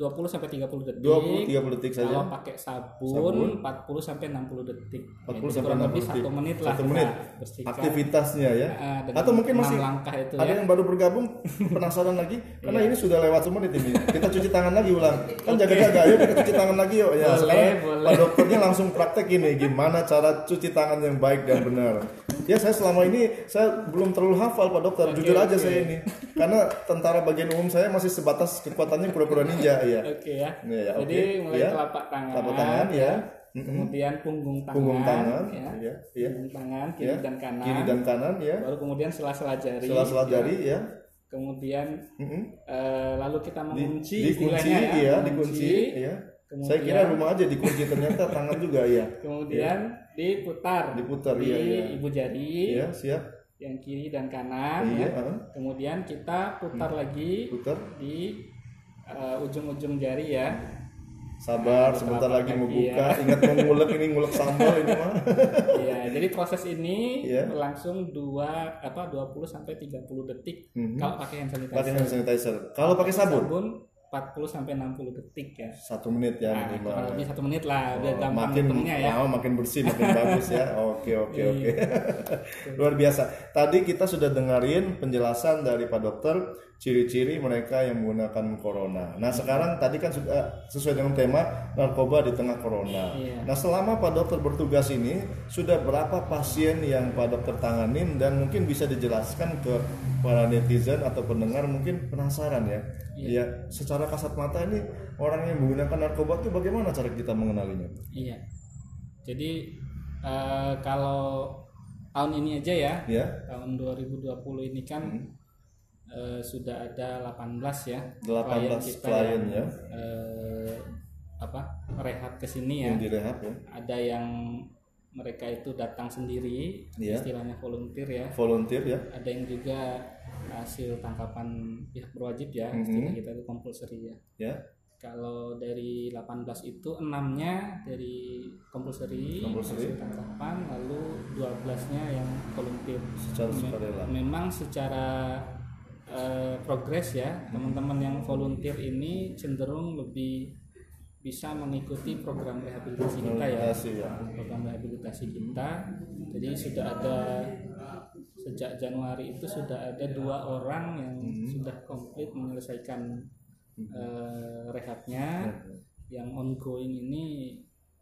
20 sampai 30 detik. 20 30 detik saja. Kalau pakai sabun, Sabun. 40 sampai 60 detik. 40 Jadi sampai kurang 60 lebih detik. satu menit lah. Satu kita menit. bersihkan. Aktivitasnya ya. Dengan Atau mungkin masih langkah itu ada ya. yang baru bergabung penasaran lagi karena ini sudah lewat semenit ini. Kita cuci tangan lagi ulang. Kan jaga-jaga yuk kita cuci tangan lagi yuk. Ya, Boleh, sekarang boleh. Pak dokternya langsung praktek ini gimana cara cuci tangan yang baik dan benar. Ya saya selama ini saya belum terlalu hafal Pak dokter, jujur aja saya ini. Karena tentara bagian umum saya masih sebatas kekuatannya pura-pura ninja ya. Oke ya. Iya, ya, Jadi oke. mulai Ya. telapak tangan. Telapak tangan ya. Kemudian punggung tangan. Punggung tangan Ya. ya. ya. Punggung tangan kiri Ya. dan kanan. Kiri dan kanan ya. Baru kemudian sela-sela jari. Sela-sela ya. jari ya. Kemudian Mm-mm. eh, lalu kita Di- mengunci dikunci istilahnya ya. iya dikunci ya Kemudian- saya kira rumah aja dikunci ternyata tangan juga ya Kemudian diputar. Diputar, di iya, iya. ibu jari iya siap yang kiri dan kanan iya ya. Kemudian kita putar lagi putar di eh, ujung-ujung jari ya. sabar Nah, sebentar lagi mau buka ya. ingat mau ngulek ini ngulek sambal ini mah Iya, jadi proses ini Iya. berlangsung 2 apa 20 sampai 30 detik Mhm. kalau pakai hand sanitizer. pakai hand sanitizer kalau pakai sabun Sabun 40 sampai 60 detik ya. satu menit ya Nah, minimal kurang lebih satu menit lah biar Oh, gampang makin ya. lama makin bersih makin bagus ya oke oke oke Iya. luar biasa tadi kita sudah dengerin penjelasan dari pak dokter ciri-ciri mereka yang menggunakan corona nah sekarang tadi kan sudah sesuai dengan tema narkoba di tengah corona Iya. nah selama pak dokter bertugas ini sudah berapa pasien yang pak dokter tanganin dan mungkin bisa dijelaskan ke para netizen atau pendengar mungkin penasaran ya Iya, secara kasat mata ini orang yang menggunakan narkoba itu bagaimana cara kita mengenalinya? Iya. Jadi eh, kalau tahun ini aja ya, Ya, tahun 2020 ini kan Hmm. Eh, sudah ada 18 ya 18 kita klien yang, ya eh, apa rehab ke sini ya yang direhab ya. ada yang mereka itu datang sendiri Iya. istilahnya volunteer ya Volunteer ya. ada yang juga hasil tangkapan pihak berwajib ya Mhm. istilah kita itu compulsory ya Ya. kalau dari 18 itu enamnya dari compulsory, Compulsory. hasil tangkapan lalu 12-nya yang volunteer Secara sukarela. memang secara eh, progres ya. Teman-teman yang volunteer ini cenderung lebih bisa mengikuti program rehabilitasi kita ya. Ya. program rehabilitasi kita. Jadi sudah ada sejak Januari itu sudah ada dua orang yang sudah komplit menyelesaikan eh, rehabnya. Yang ongoing ini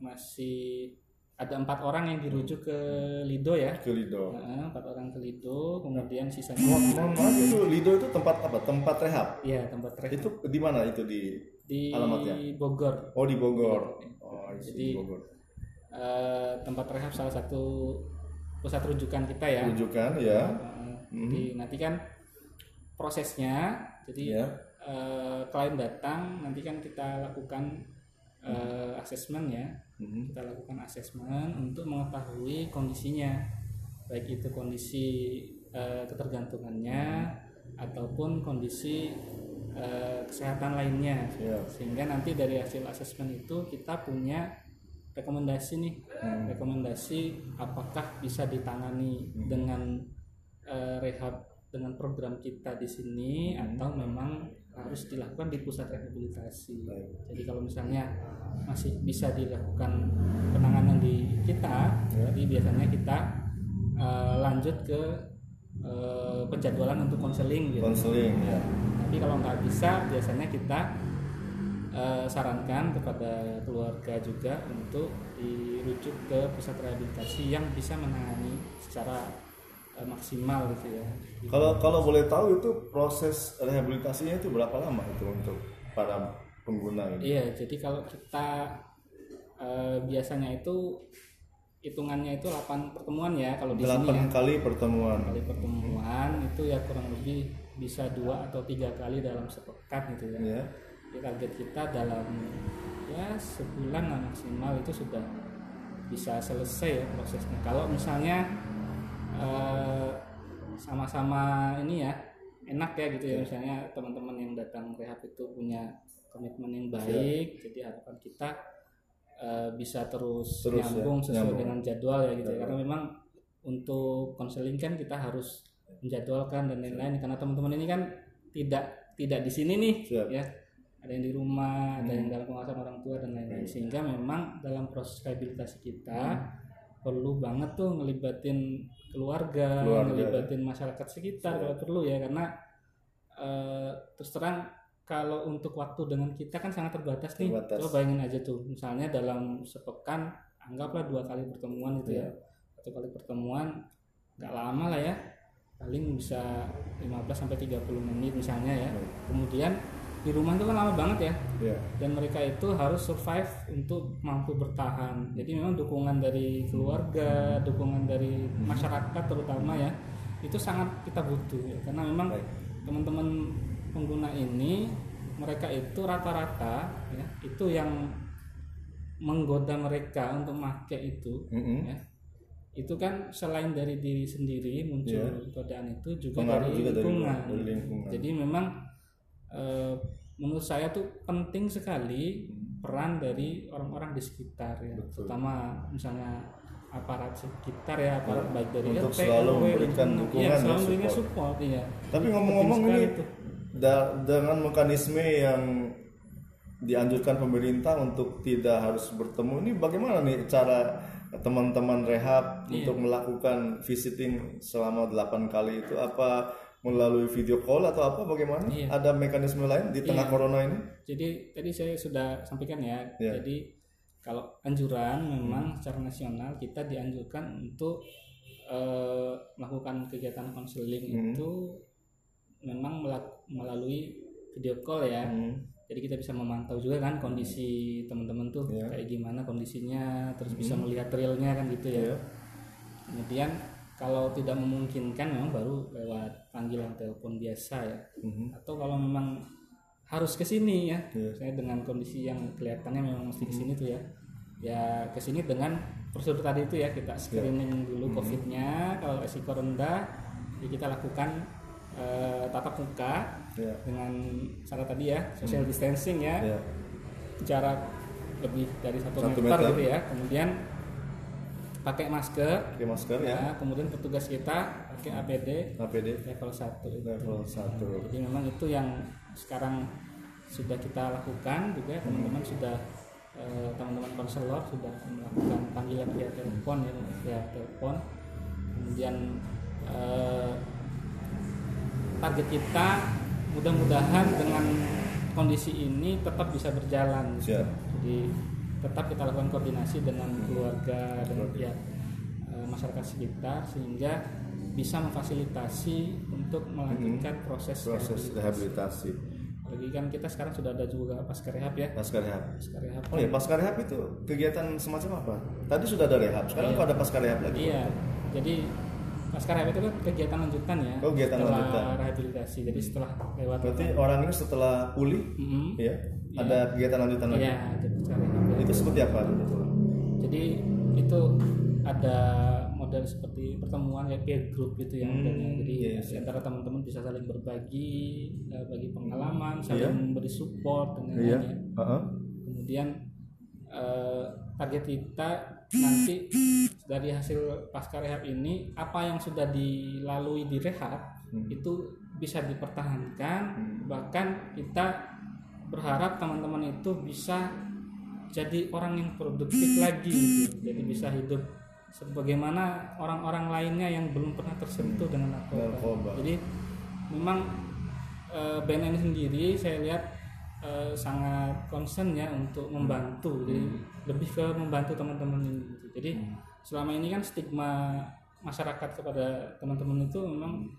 masih ada empat orang yang dirujuk ke Lido ya Ke Lido. Nah, empat orang ke Lido kemudian sisanya Mohon mohon maaf itu Lido itu tempat apa? Tempat rehab. ya tempat rehab Itu di mana itu di di alamatnya? Bogor Oh di Bogor. Oh, di Jadi- Bogor. Eh, tempat rehab salah satu pusat rujukan kita ya Rujukan ya. Uh, Jadi nanti kan prosesnya, jadi Ya. uh, klien datang, nanti kan kita lakukan uh, asesmen ya, Mhm. kita lakukan asesmen untuk mengetahui kondisinya, baik itu kondisi uh, ketergantungannya ataupun kondisi uh, kesehatan lainnya, Ya. sehingga nanti dari hasil asesmen itu kita punya rekomendasi nih. Rekomendasi apakah bisa ditangani dengan eh, rehab dengan program kita di sini atau memang harus dilakukan di pusat rehabilitasi. Jadi kalau misalnya masih bisa dilakukan penanganan di kita, jadi biasanya kita eh, lanjut ke eh, penjadwalan untuk konseling gitu. Konseling ya. Tapi kalau nggak bisa, biasanya kita eh, sarankan kepada keluarga juga untuk dirujuk ke pusat rehabilitasi yang bisa menangani secara maksimal gitu ya. Kalau kalau boleh tahu itu proses rehabilitasinya itu berapa lama itu untuk para pengguna ini? Iya, jadi kalau kita eh, biasanya itu hitungannya itu 8 pertemuan ya kalau di sini ya. Delapan kali pertemuan. Kali pertemuan itu ya kurang lebih bisa dua atau tiga kali dalam sepekan gitu ya. Ya. Jadi target kita dalam ya sebulan maksimal itu sudah bisa selesai ya prosesnya. Kalau misalnya eh, sama-sama ini ya enak ya gitu ya. Misalnya teman-teman yang datang rehab itu punya komitmen yang baik, jadi harapan kita eh, bisa terus, Terus ya, nyambung sesuai nyambung. dengan jadwal ya gitu ya. Karena memang untuk konseling kan kita harus menjadwalkan dan lain-lain. Karena teman-teman ini kan tidak tidak di sini nih Siap. ya. Ada yang di rumah, ada yang dalam pengawasan orang tua dan lain-lain. Sehingga memang dalam proses rehabilitasi kita perlu banget tuh ngelibatin keluarga, Keluarga, ngelibatin masyarakat sekitar kalau perlu ya karena eh, terus terang kalau untuk waktu dengan kita kan sangat terbatas nih. Terbatas. Coba bayangin aja tuh, misalnya dalam sepekan anggaplah dua kali pertemuan gitu ya. Satu kali pertemuan nggak lama lah ya. Paling bisa 15 sampai 30 menit misalnya ya. Kemudian di rumah itu kan lama banget ya Ya. dan mereka itu harus survive untuk mampu bertahan. Jadi memang dukungan dari keluarga, dukungan dari masyarakat terutama ya itu sangat kita butuh ya. karena memang teman-teman pengguna ini mereka itu rata-rata ya itu yang menggoda mereka untuk make itu Mm-mm. ya itu kan selain dari diri sendiri muncul godaan itu juga Pengaruh dari juga lingkungan. dari lingkungan. Jadi memang eh, menurut saya tuh penting sekali peran dari orang-orang di sekitar ya, Betul. terutama misalnya aparat sekitar ya, aparat baik dari Untuk RT, selalu RW, memberikan dukungan dan selalu support. support iya. Tapi ngomong-ngomong ini tuh. da- dengan mekanisme yang dianjurkan pemerintah untuk tidak harus bertemu ini bagaimana nih cara teman-teman rehab Iya. untuk melakukan visiting selama 8 kali itu apa melalui video call atau apa bagaimana? Iya. Ada mekanisme lain di tengah Iya. corona ini? Jadi tadi saya sudah sampaikan ya. Ya. Jadi kalau anjuran memang secara nasional kita dianjurkan untuk eh, melakukan kegiatan konseling Hmm. itu memang melalui video call ya. Hmm. Jadi kita bisa memantau juga kan kondisi teman-teman tuh Ya. kayak gimana kondisinya, terus bisa melihat realnya kan gitu ya. Iya. Kemudian kalau tidak memungkinkan memang baru lewat panggilan telepon biasa ya Mhm. atau kalau memang harus ke sini ya Iya. saya dengan kondisi yang kelihatannya memang mesti ke sini tuh ya ya ke sini dengan prosedur tadi itu ya kita screening dulu covidnya kalau resiko rendah ya kita lakukan eh, tatap muka Ya. dengan cara tadi ya social distancing ya Ya. jarak lebih dari satu, Satu meter, meter. gitu ya kemudian pakai masker Pakai masker ya. ya kemudian petugas kita pakai APD APD level 1 itu. level 1. Jadi memang itu yang sekarang sudah kita lakukan juga ya, teman-teman sudah eh, teman-teman konselor sudah melakukan panggilan via telepon ya via telepon. Kemudian eh, target kita mudah-mudahan dengan kondisi ini tetap bisa berjalan. Siap. Jadi tetap kita lakukan koordinasi dengan keluarga dan pihak eh, masyarakat sekitar sehingga bisa memfasilitasi untuk melanjutkan proses, Proses rehabilitasi. rehabilitasi. Lagi kan kita sekarang sudah ada juga pasca rehab ya. Pasca rehab. Pasca rehab. Oh ya, pasca rehab itu kegiatan semacam apa? Tadi sudah ada rehab, sekarang kok ada pasca rehab lagi? Iya. Jadi pasca rehab itu kan kegiatan lanjutan ya. Oh, kegiatan setelah lanjutan. rehabilitasi. Jadi setelah lewat Berarti orang ini setelah pulih, Mm-mm. ya, ada kegiatan lanjutan lagi. Iya, ada pasca rehab ya. Itu seperti apa? Jadi itu ada model seperti pertemuan ya peer group gitu ya modelnya. Jadi iya, iya. di antara teman-teman bisa saling berbagi, eh, bagi pengalaman, saling Iya. memberi support dan Iya. lain-lainnya. Heeh. Kemudian eh, target kita nanti dari hasil pasca rehab ini apa yang sudah dilalui di rehab Hmm. itu bisa dipertahankan bahkan kita berharap teman-teman itu bisa jadi orang yang produktif lagi gitu. jadi bisa hidup sebagaimana orang-orang lainnya yang belum pernah tersentuh dengan narkoba. Narkoba. Jadi memang eh, BNN sendiri saya lihat eh, sangat concern ya untuk membantu. Jadi lebih ke membantu teman-teman ini. gitu. Jadi selama ini kan stigma masyarakat kepada teman-teman itu memang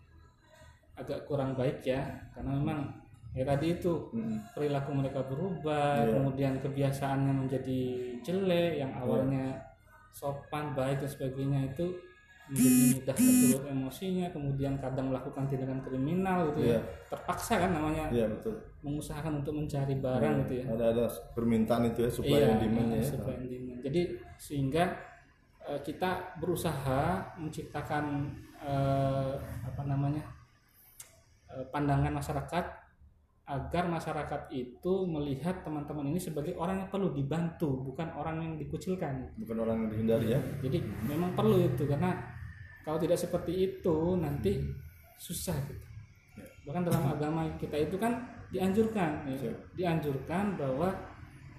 agak kurang baik ya karena memang ya tadi itu Mm-mm. perilaku mereka berubah, Iya. kemudian kebiasaannya menjadi jelek, yang Iya. awalnya sopan, baik dan sebagainya itu menjadi mudah tersulut emosinya, kemudian kadang melakukan tindakan kriminal gitu Iya. ya, terpaksa kan namanya Iya betul. mengusahakan untuk mencari barang gitu ya. Ada ada permintaan itu ya supply Iya, and demand ya. supply and demand. Jadi sehingga eh, kita berusaha menciptakan eh, apa namanya eh, pandangan masyarakat agar masyarakat itu melihat teman-teman ini sebagai orang yang perlu dibantu, bukan orang yang dikucilkan. Bukan orang yang dihindari ya. Jadi memang perlu itu karena kalau tidak seperti itu nanti susah gitu. Bahkan dalam agama kita itu kan dianjurkan, ya, Siap. dianjurkan bahwa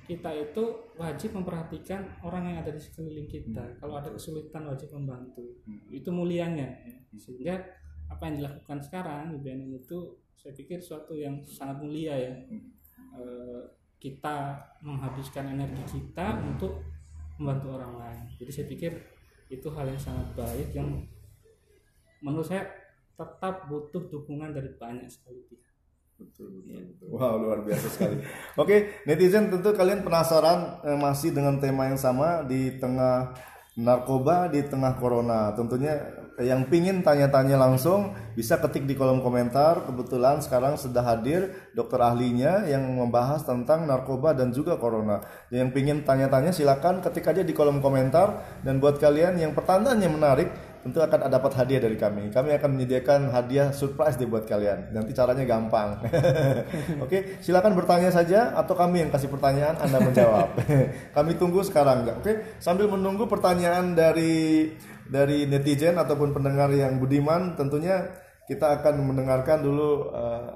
kita itu wajib memperhatikan orang yang ada di sekeliling kita. Kalau ada kesulitan wajib membantu. Itu mulianya. ya. Sehingga apa yang dilakukan sekarang di BNN itu saya pikir suatu yang sangat mulia ya. Eh, kita menghabiskan energi kita untuk membantu orang lain. Jadi saya pikir itu hal yang sangat baik yang menurut saya tetap butuh dukungan dari banyak sekali pihak. Betul, betul, betul. Wow, luar biasa sekali. Oke, netizen tentu kalian penasaran eh, masih dengan tema yang sama di tengah narkoba, di tengah corona. Tentunya yang pingin tanya-tanya langsung bisa ketik di kolom komentar. Kebetulan sekarang sudah hadir dokter ahlinya yang membahas tentang narkoba dan juga corona. Yang pingin tanya-tanya silakan ketik aja di kolom komentar. Dan buat kalian yang pertanyaannya menarik, tentu akan dapat hadiah dari kami. Kami akan menyediakan hadiah surprise deh buat kalian. Nanti caranya gampang. Oke, silakan bertanya saja atau kami yang kasih pertanyaan Anda menjawab. kami tunggu sekarang. Oke, sambil menunggu pertanyaan dari dari netizen ataupun pendengar yang budiman, tentunya kita akan mendengarkan dulu eh,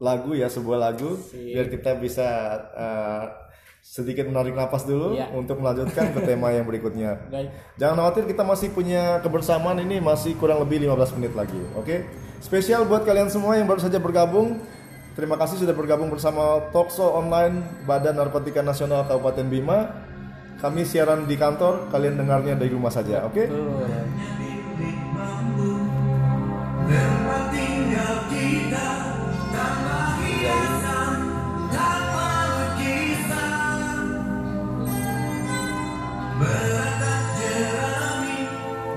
lagu ya sebuah lagu biar kita bisa eh, sedikit menarik napas dulu Iya. untuk melanjutkan ke tema yang berikutnya. Baik. Jangan khawatir kita masih punya kebersamaan ini masih kurang lebih 15 menit lagi. Oke. Spesial buat kalian semua yang baru saja bergabung. Terima kasih sudah bergabung bersama Talkshow Online Badan Narkotika Nasional Kabupaten Bima. Kami siaran di kantor, kalian dengarnya dari rumah saja, oke?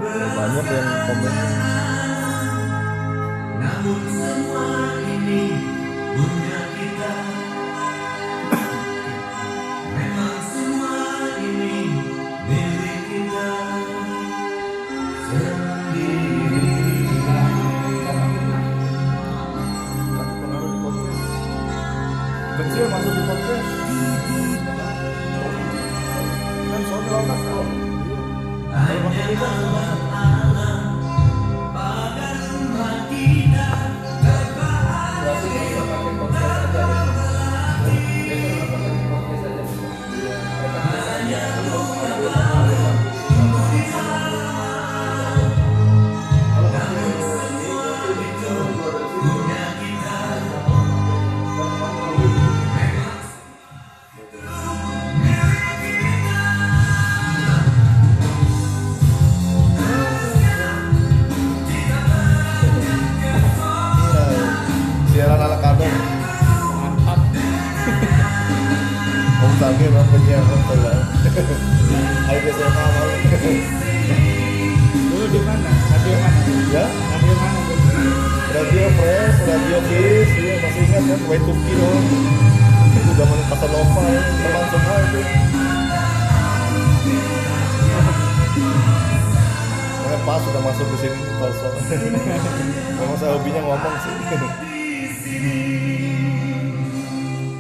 Banyak banyak yang komen Namun semua ini kecil masuk di podcast. Kan soalnya lokas tau pada ayo SMA mau dulu di mana? Radio mana? Ya? Radio mana? Radio fresh radio kiss iya masih ingat kan? Way to kill itu zaman Casanova ya. Teman semua itu? Makanya pas sudah masuk ke sini sosok memang saya hobinya ngomong sih.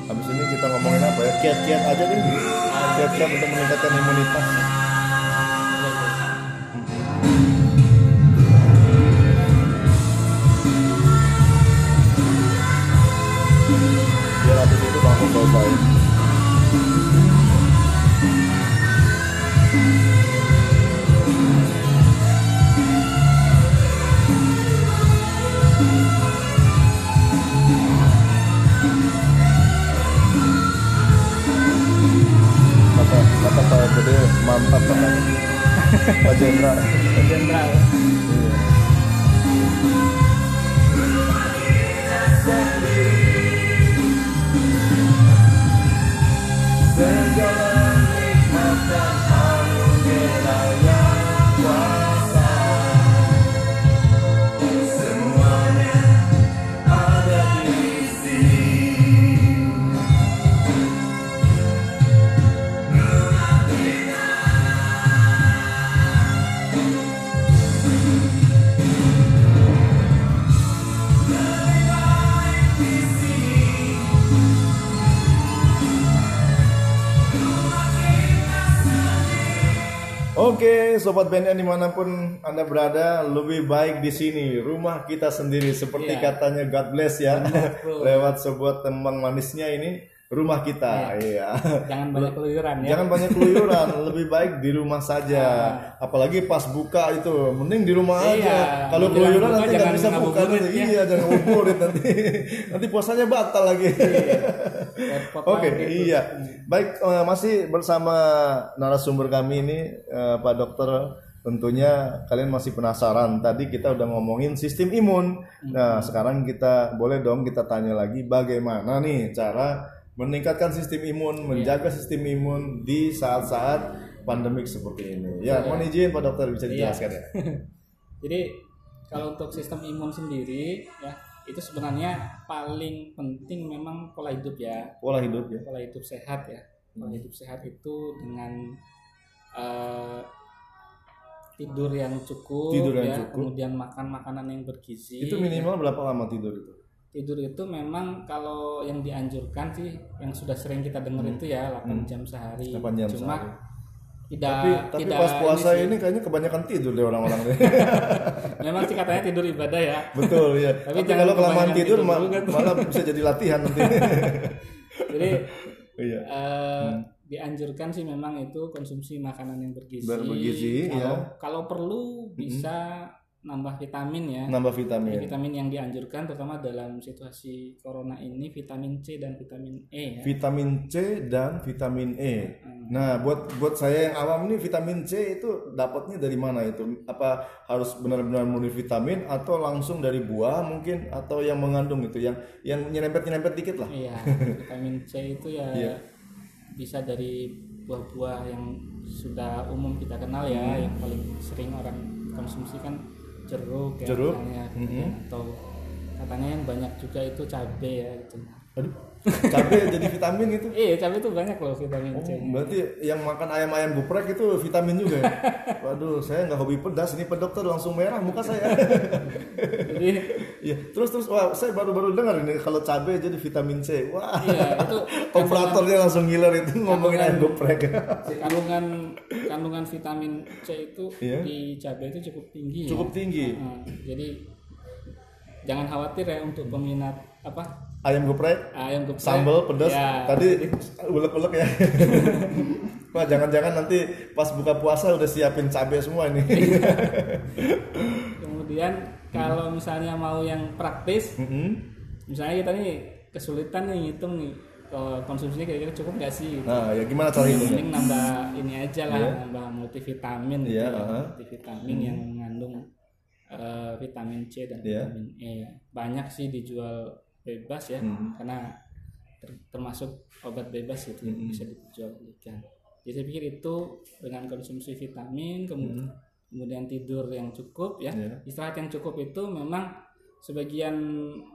Habis ini kita ngomongin apa ya? Kiat-kiat aja deh kiat-kiat untuk meningkatkan imunitas. Biar habis itu langsung selesai Mantap katanya Pak Jenderal jenderal Oke, sobat BNN di mana pun anda berada, lebih baik di sini. Rumah kita sendiri seperti Iya. katanya God bless ya, lewat sebuah tembang manisnya ini rumah kita, iya. jangan banyak keluyuran ya Jangan banyak keluyuran, lebih baik di rumah saja. Apalagi pas buka itu, mending di rumah Iya, aja. Kalau keluyuran nanti nggak bisa buka nanti. ya. Iya, jangan ngabuburit nanti. nanti puasanya batal lagi. Repot Oke, gitu. iya. Baik, eh, masih bersama narasumber kami ini eh, Pak Dokter. Tentunya kalian masih penasaran. Tadi kita udah ngomongin sistem imun. Nah, sekarang kita boleh dong kita tanya lagi bagaimana nih cara meningkatkan sistem imun, menjaga sistem imun di saat-saat pandemik seperti ini. Ya, mohon izin Pak Dokter bisa Iya. dijelaskan ya. Jadi kalau untuk sistem imun sendiri ya itu sebenarnya paling penting memang pola hidup ya Pola hidup ya. pola hidup sehat ya pola hidup sehat itu dengan eh, tidur yang cukup Tidur yang ya cukup. kemudian makan makanan yang bergizi Itu minimal berapa lama tidur itu? Tidur itu memang kalau yang dianjurkan sih yang sudah sering kita dengar itu ya 8 jam sehari 8 Hmm. jam cuma sehari. tidak Tapi tapi tidak pas puasa sih. ini kayaknya kebanyakan tidur deh orang-orang deh. memang sih katanya tidur ibadah ya Betul ya. Tapi Tapi, kalau kelamaan tidur, tidur ma- tuh. malah bisa jadi latihan nanti. jadi Iya. eh, dianjurkan sih memang itu konsumsi makanan yang bergizi. Bergizi, kalau, ya. kalau perlu bisa nambah vitamin ya. Nambah Jadi vitamin. vitamin yang dianjurkan terutama dalam situasi corona ini vitamin C dan vitamin E ya. Vitamin C dan vitamin E. Hmm. Nah, buat buat saya yang awam ini vitamin C itu dapatnya dari mana itu? Apa harus benar-benar murni vitamin atau langsung dari buah mungkin atau yang mengandung itu yang yang nyerempet-nyerempet dikit lah. Iya, vitamin C itu ya Iya. bisa dari buah-buah yang sudah umum kita kenal ya, Hmm. yang paling sering orang dikonsumsi kan jeruk ya Jeruk, katanya, mhm. atau katanya yang banyak juga itu cabai ya gitu. Aduh, cabai jadi vitamin itu. Iya cabai itu banyak loh vitamin Oh, C. berarti yang makan ayam-ayam geprek itu vitamin juga ya? Waduh, saya nggak hobi pedas. Ini Pak dokter langsung merah muka saya. Jadi Iya, terus terus wah saya baru-baru dengar ini kalau cabai jadi vitamin C. Wah. iya itu Operatornya langsung ngiler itu ngomongin ayam geprek. kandungan kandungan vitamin C itu Iya. di cabai itu cukup tinggi. ya. Cukup tinggi. Nah, jadi jangan khawatir ya untuk peminat apa Ayam geprek, ayam geprek. sambal pedas. Ya, Tadi ulek-ulek ya. Wah, jangan-jangan nanti pas buka puasa udah siapin cabai semua ini. kemudian kalau misalnya mau yang praktis, Mm-mm. misalnya kita nih kesulitan nih ngitung nih kalau konsumsinya kira-kira cukup nggak sih? Nah, ya gimana cara hitungnya? Mending nambah ini aja lah, nambah multivitamin gitu Iya, ya. aha. multivitamin yang mengandung eh, vitamin C dan Iya. vitamin E. Banyak sih dijual bebas ya, Hmm. karena ter- termasuk obat bebas itu yang bisa dijual belikan. Jadi saya pikir itu dengan konsumsi vitamin, kemudian, kemudian tidur yang cukup ya, Iya. istirahat yang cukup itu memang sebagian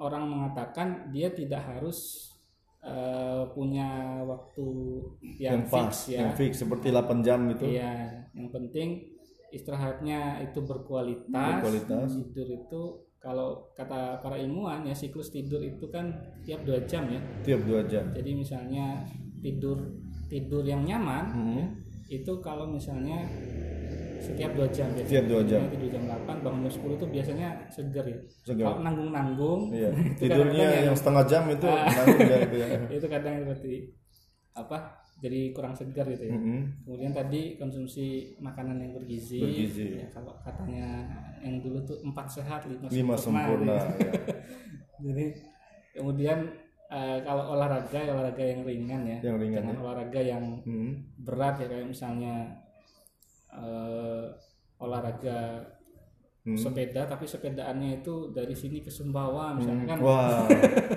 orang mengatakan dia tidak harus eh, punya waktu yang, yang pas, fix ya. yang fix seperti 8 jam gitu. Iya, yang penting istirahatnya itu berkualitas. Berkualitas. Tidur itu kalau kata para ilmuwan ya siklus tidur itu kan tiap dua jam ya. Tiap 2 jam. Jadi misalnya tidur tidur yang nyaman Hmm. ya, itu kalau misalnya setiap dua jam ya. Setiap dua jam. Tidur jam 8 bangun jam 10 itu biasanya seger ya. Segar. Kalau nanggung-nanggung Iya. Tidurnya kadang-kadang yang setengah jam itu Ah. nanggung ya itu ya. itu kadang seperti apa? Jadi kurang segar gitu ya. Mm-mm. Kemudian tadi konsumsi makanan yang bergizi. Bergizi. Ya, kalau katanya yang dulu tuh empat sehat lima, Lima sempurna. gitu. ya. Jadi kemudian eh, kalau olahraga ya olahraga yang ringan ya. Yang ringan Jangan ya. olahraga yang Hmm. berat ya kayak misalnya eh, olahraga Hmm. sepeda tapi sepedaannya itu dari sini ke Sumbawa misalnya kan. Wah,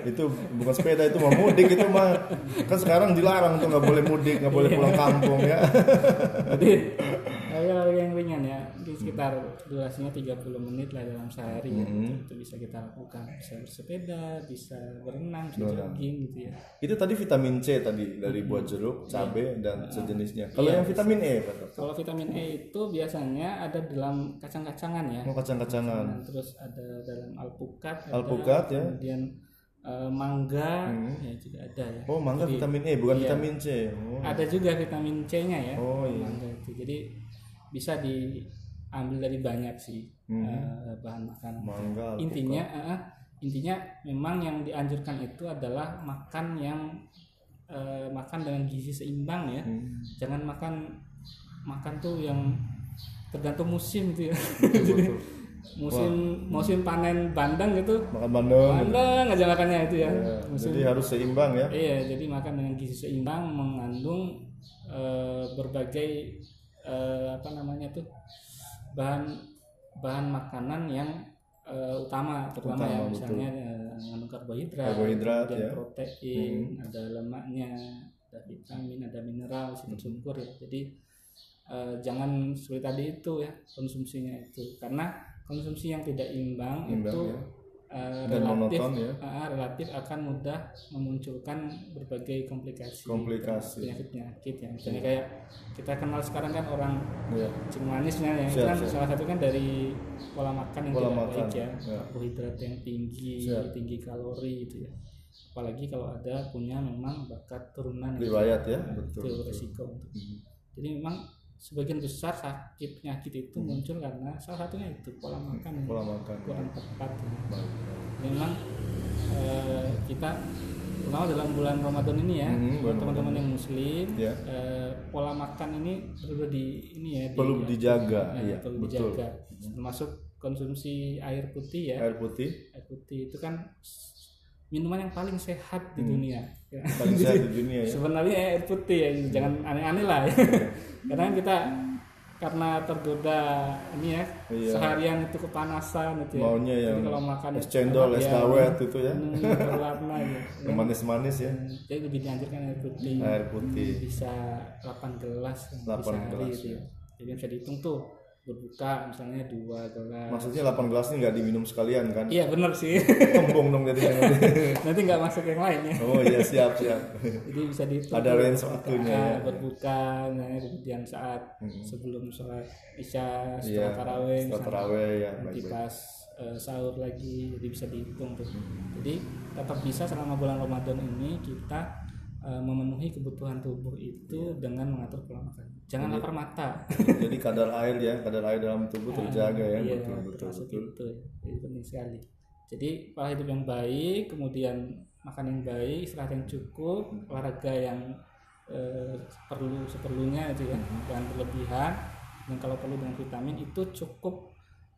itu bukan sepeda itu mah mudik itu mah. Kan sekarang dilarang tuh nggak boleh mudik, nggak boleh pulang kampung ya. Jadi ringan ya, di sekitar durasinya 30 menit lah dalam sehari ya. Mhm. Itu bisa kita lakukan, bisa bersepeda, bisa berenang, bisa jogging gitu ya. Itu tadi vitamin C tadi dari buah jeruk, cabai dan sejenisnya. Kalau Iya, yang vitamin E? Kalau vitamin E itu biasanya ada dalam kacang-kacangan ya. Oh, kacang-kacangan. Nah, terus ada dalam alpukat, ada, Alpukat, ya. kemudian eh, mangga Hmm. ya juga ada ya. Oh, mangga Jadi, vitamin E, bukan iya. vitamin C. Oh. Ada juga vitamin C-nya ya. Oh, iya. Mangga itu. Jadi bisa diambil dari banyak sih Hmm. eh, bahan makanan. Mangga. intinya eh, intinya memang yang dianjurkan itu adalah makan yang eh, makan dengan gizi seimbang ya. Hmm. Jangan makan makan tuh yang tergantung musim gitu ya. Betul, Jadi betul. musim musim panen bandang gitu Makan bandeng. gitu. bandang aja makannya itu ya. Musim jadi harus seimbang ya. Iya, jadi makan dengan gizi seimbang mengandung eh, berbagai eh, apa namanya tuh bahan bahan makanan yang eh, utama terutama Utama, ya misalnya eh, mengandung karbohidrat, Karbohidrat, kemudian ya. protein, ada lemaknya, ada vitamin, ada mineral, Hmm. sumber ya. Jadi eh, jangan seperti tadi itu ya konsumsinya itu karena konsumsi yang tidak imbang, Imbang, itu ya. Eh, Dan relatif monoton, ya. ah, relatif akan mudah memunculkan berbagai komplikasi Komplikasi. penyakit penyakit ya misalnya kayak kita kenal sekarang kan orang Ya. cing manis ya itu kan siap. salah satu kan dari pola makan yang Pola tidak makan, baik ya karbohidrat yang tinggi Siap. tinggi kalori gitu ya apalagi kalau ada punya memang bakat turunan gitu. Riwayat ya, betul. itu betul. resiko untuk Hmm. jadi memang sebagian besar sakit penyakit itu muncul karena salah satunya itu pola makan yang Pola makan. kurang tepat. Ya memang eh, kita terutama dalam bulan Ramadan ini ya bulan teman-teman yang muslim Ya. eh, pola makan ini perlu di ini ya di- Perlu dijaga, eh, iya, perlu betul. dijaga. Termasuk konsumsi air putih ya. Air putih. Air putih itu kan minuman yang paling sehat di Hmm. dunia ya. paling sehat di dunia ya. sebenarnya air putih ya jangan aneh-aneh lah ya. karena kan kita karena tergoda ini ya Iya. seharian itu kepanasan itu ya Maunya Jadi yang kalau makan es cendol, apa, es ya, dawet itu ya. yang berwarna gitu. Yang manis-manis ya. jadi lebih dianjurkan air putih Air putih. bisa 8 gelas 8 bisa hari gelas, gitu ya. ya. jadi bisa dihitung tuh berbuka misalnya dua gelas Maksudnya 8 gelas ini nggak diminum sekalian kan? iya benar sih Kembung dong jadinya nanti. nanti nggak masuk yang lain ya Oh iya siap siap. jadi bisa dihitung Ada range waktunya ya. Hmm. berbuka nah, kemudian saat sebelum sholat isya setelah Iya. taraweh Setelah taraweh ya. nanti pas eh, sahur lagi jadi bisa dihitung tuh Hmm. jadi tetap bisa selama bulan Ramadan ini kita eh, memenuhi kebutuhan tubuh itu dengan mengatur pola makan jangan lapar mata Jadi kadar air ya, kadar air dalam tubuh terjaga ya. iya betul betul betul. itu jadi penting sekali jadi pola hidup yang baik kemudian makan yang baik istirahat yang cukup olahraga yang eh, perlu seperlunya itu ya Hmm. jangan berlebihan dan kalau perlu dengan vitamin itu cukup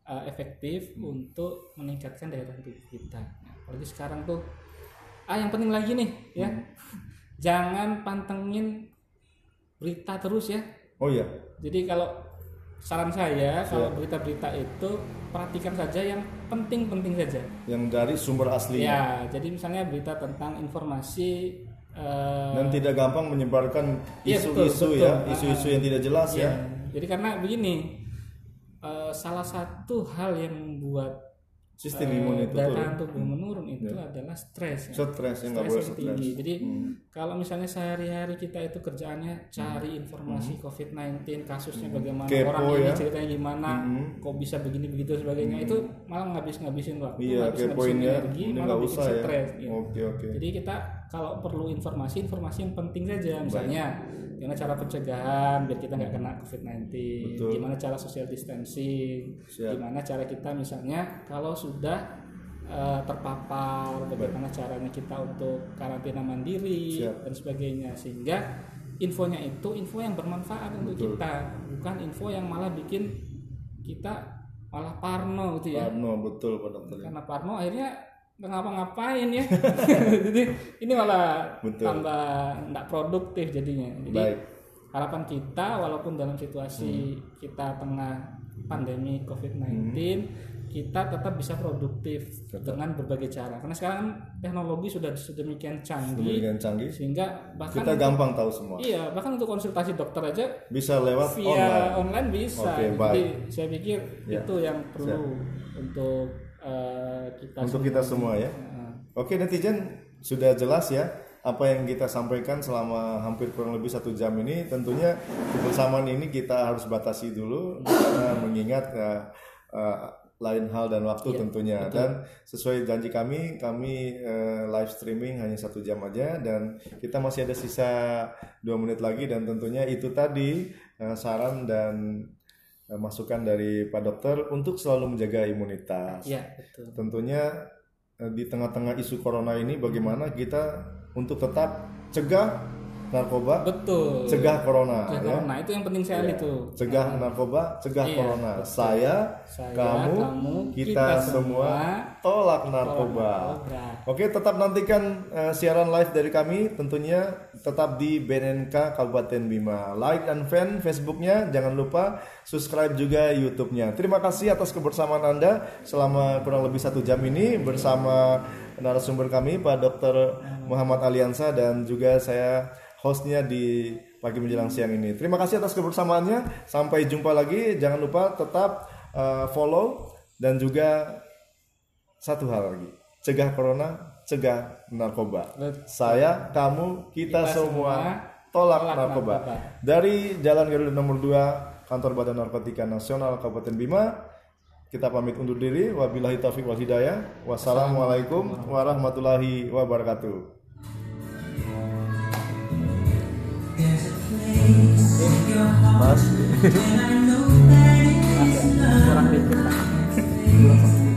eh, efektif Hmm. untuk meningkatkan daya tahan tubuh kita Nah, apalagi sekarang tuh ah yang penting lagi nih ya Hmm. jangan pantengin berita terus ya Oh iya. jadi kalau saran saya kalau berita-berita itu perhatikan saja yang penting-penting saja. Yang dari sumber asli Ya, jadi misalnya berita tentang informasi eh, dan tidak gampang menyebarkan Iya, isu-isu ya, isu-isu yang tidak jelas ya. ya. Jadi karena begini, eh, salah satu hal yang membuat Sistem imun itu daya tubuh menurun itu adalah stres. ya. Stres yang boleh stres. tinggi. Jadi Hmm. kalau misalnya sehari-hari kita itu kerjaannya cari informasi COVID-19, kasusnya bagaimana, Hmm. Kepo orang ini ya. ceritanya gimana, Hmm. kok bisa begini begitu sebagainya, itu malah ngabis-ngabisin waktu, Iya, ngabis-ngabisin kepoinnya energi, ini malah bikin usah ya. stres. gitu. Oke oke. Jadi kita kalau perlu informasi, informasi yang penting saja, misalnya gimana cara pencegahan biar kita nggak kena COVID-19, Betul. gimana cara social distancing, Siap. gimana cara kita misalnya kalau sudah eh, terpapar, bagaimana caranya kita untuk karantina mandiri Siap. dan sebagainya, sehingga infonya itu info yang bermanfaat untuk Betul. kita, bukan info yang malah bikin kita malah parno gitu ya Parno betul Pak Dokter. karena Parno akhirnya nggak ngapa-ngapain ya jadi ini malah Betul. tambah nggak produktif jadinya jadi Baik. harapan kita walaupun dalam situasi Hmm. kita tengah pandemi COVID-19 kita tetap bisa produktif dengan berbagai cara karena sekarang teknologi sudah sedemikian canggih Demikian canggih. sehingga bahkan Kita gampang tahu semua. iya bahkan untuk konsultasi dokter aja Bisa lewat via online. online, bisa Oke, jadi baik. saya pikir Ya. itu yang perlu untuk eh, kita Untuk kita semua ya. Nah, Oke netizen sudah jelas ya apa yang kita sampaikan selama hampir kurang lebih satu jam ini. Tentunya kebersamaan ini kita harus batasi dulu karena mengingat eh, eh, lain hal dan waktu Iya, tentunya. dan sesuai janji kami kami eh, live streaming hanya satu jam aja dan kita masih ada sisa dua menit lagi dan tentunya itu tadi eh, saran dan masukan dari Pak Dokter untuk selalu menjaga imunitas Iya betul. tentunya eh, di tengah-tengah isu corona ini bagaimana kita untuk tetap cegah narkoba, Betul. cegah corona Cegah ya. corona itu yang penting sekali tuh. Cegah narkoba, cegah Iya, corona. betul. Saya, Saya, kamu, kamu, kita, kita semua semua tolak narkoba. narkoba. Oke, tetap nantikan eh, siaran live dari kami. Tentunya tetap di BNNK Kabupaten Bima. Like dan fan Facebooknya, jangan lupa subscribe juga YouTube-nya. Terima kasih atas kebersamaan Anda selama kurang lebih satu jam ini bersama narasumber kami Pak Dr. Muhammad Aliansa dan juga saya hostnya di pagi menjelang siang ini. Terima kasih atas kebersamaannya. Sampai jumpa lagi. Jangan lupa tetap eh, follow dan juga satu hal lagi cegah corona cegah narkoba Betul. saya kamu kita, Kita semua, semua tolak, tolak narkoba. narkoba. dari Jalan Garuda nomor 2 kantor Badan Narkotika Nasional Kabupaten Bima kita pamit undur diri wabillahi taufik wal hidayah wassalamualaikum warahmatullahi wabarakatuh Mas. Kurang dikit.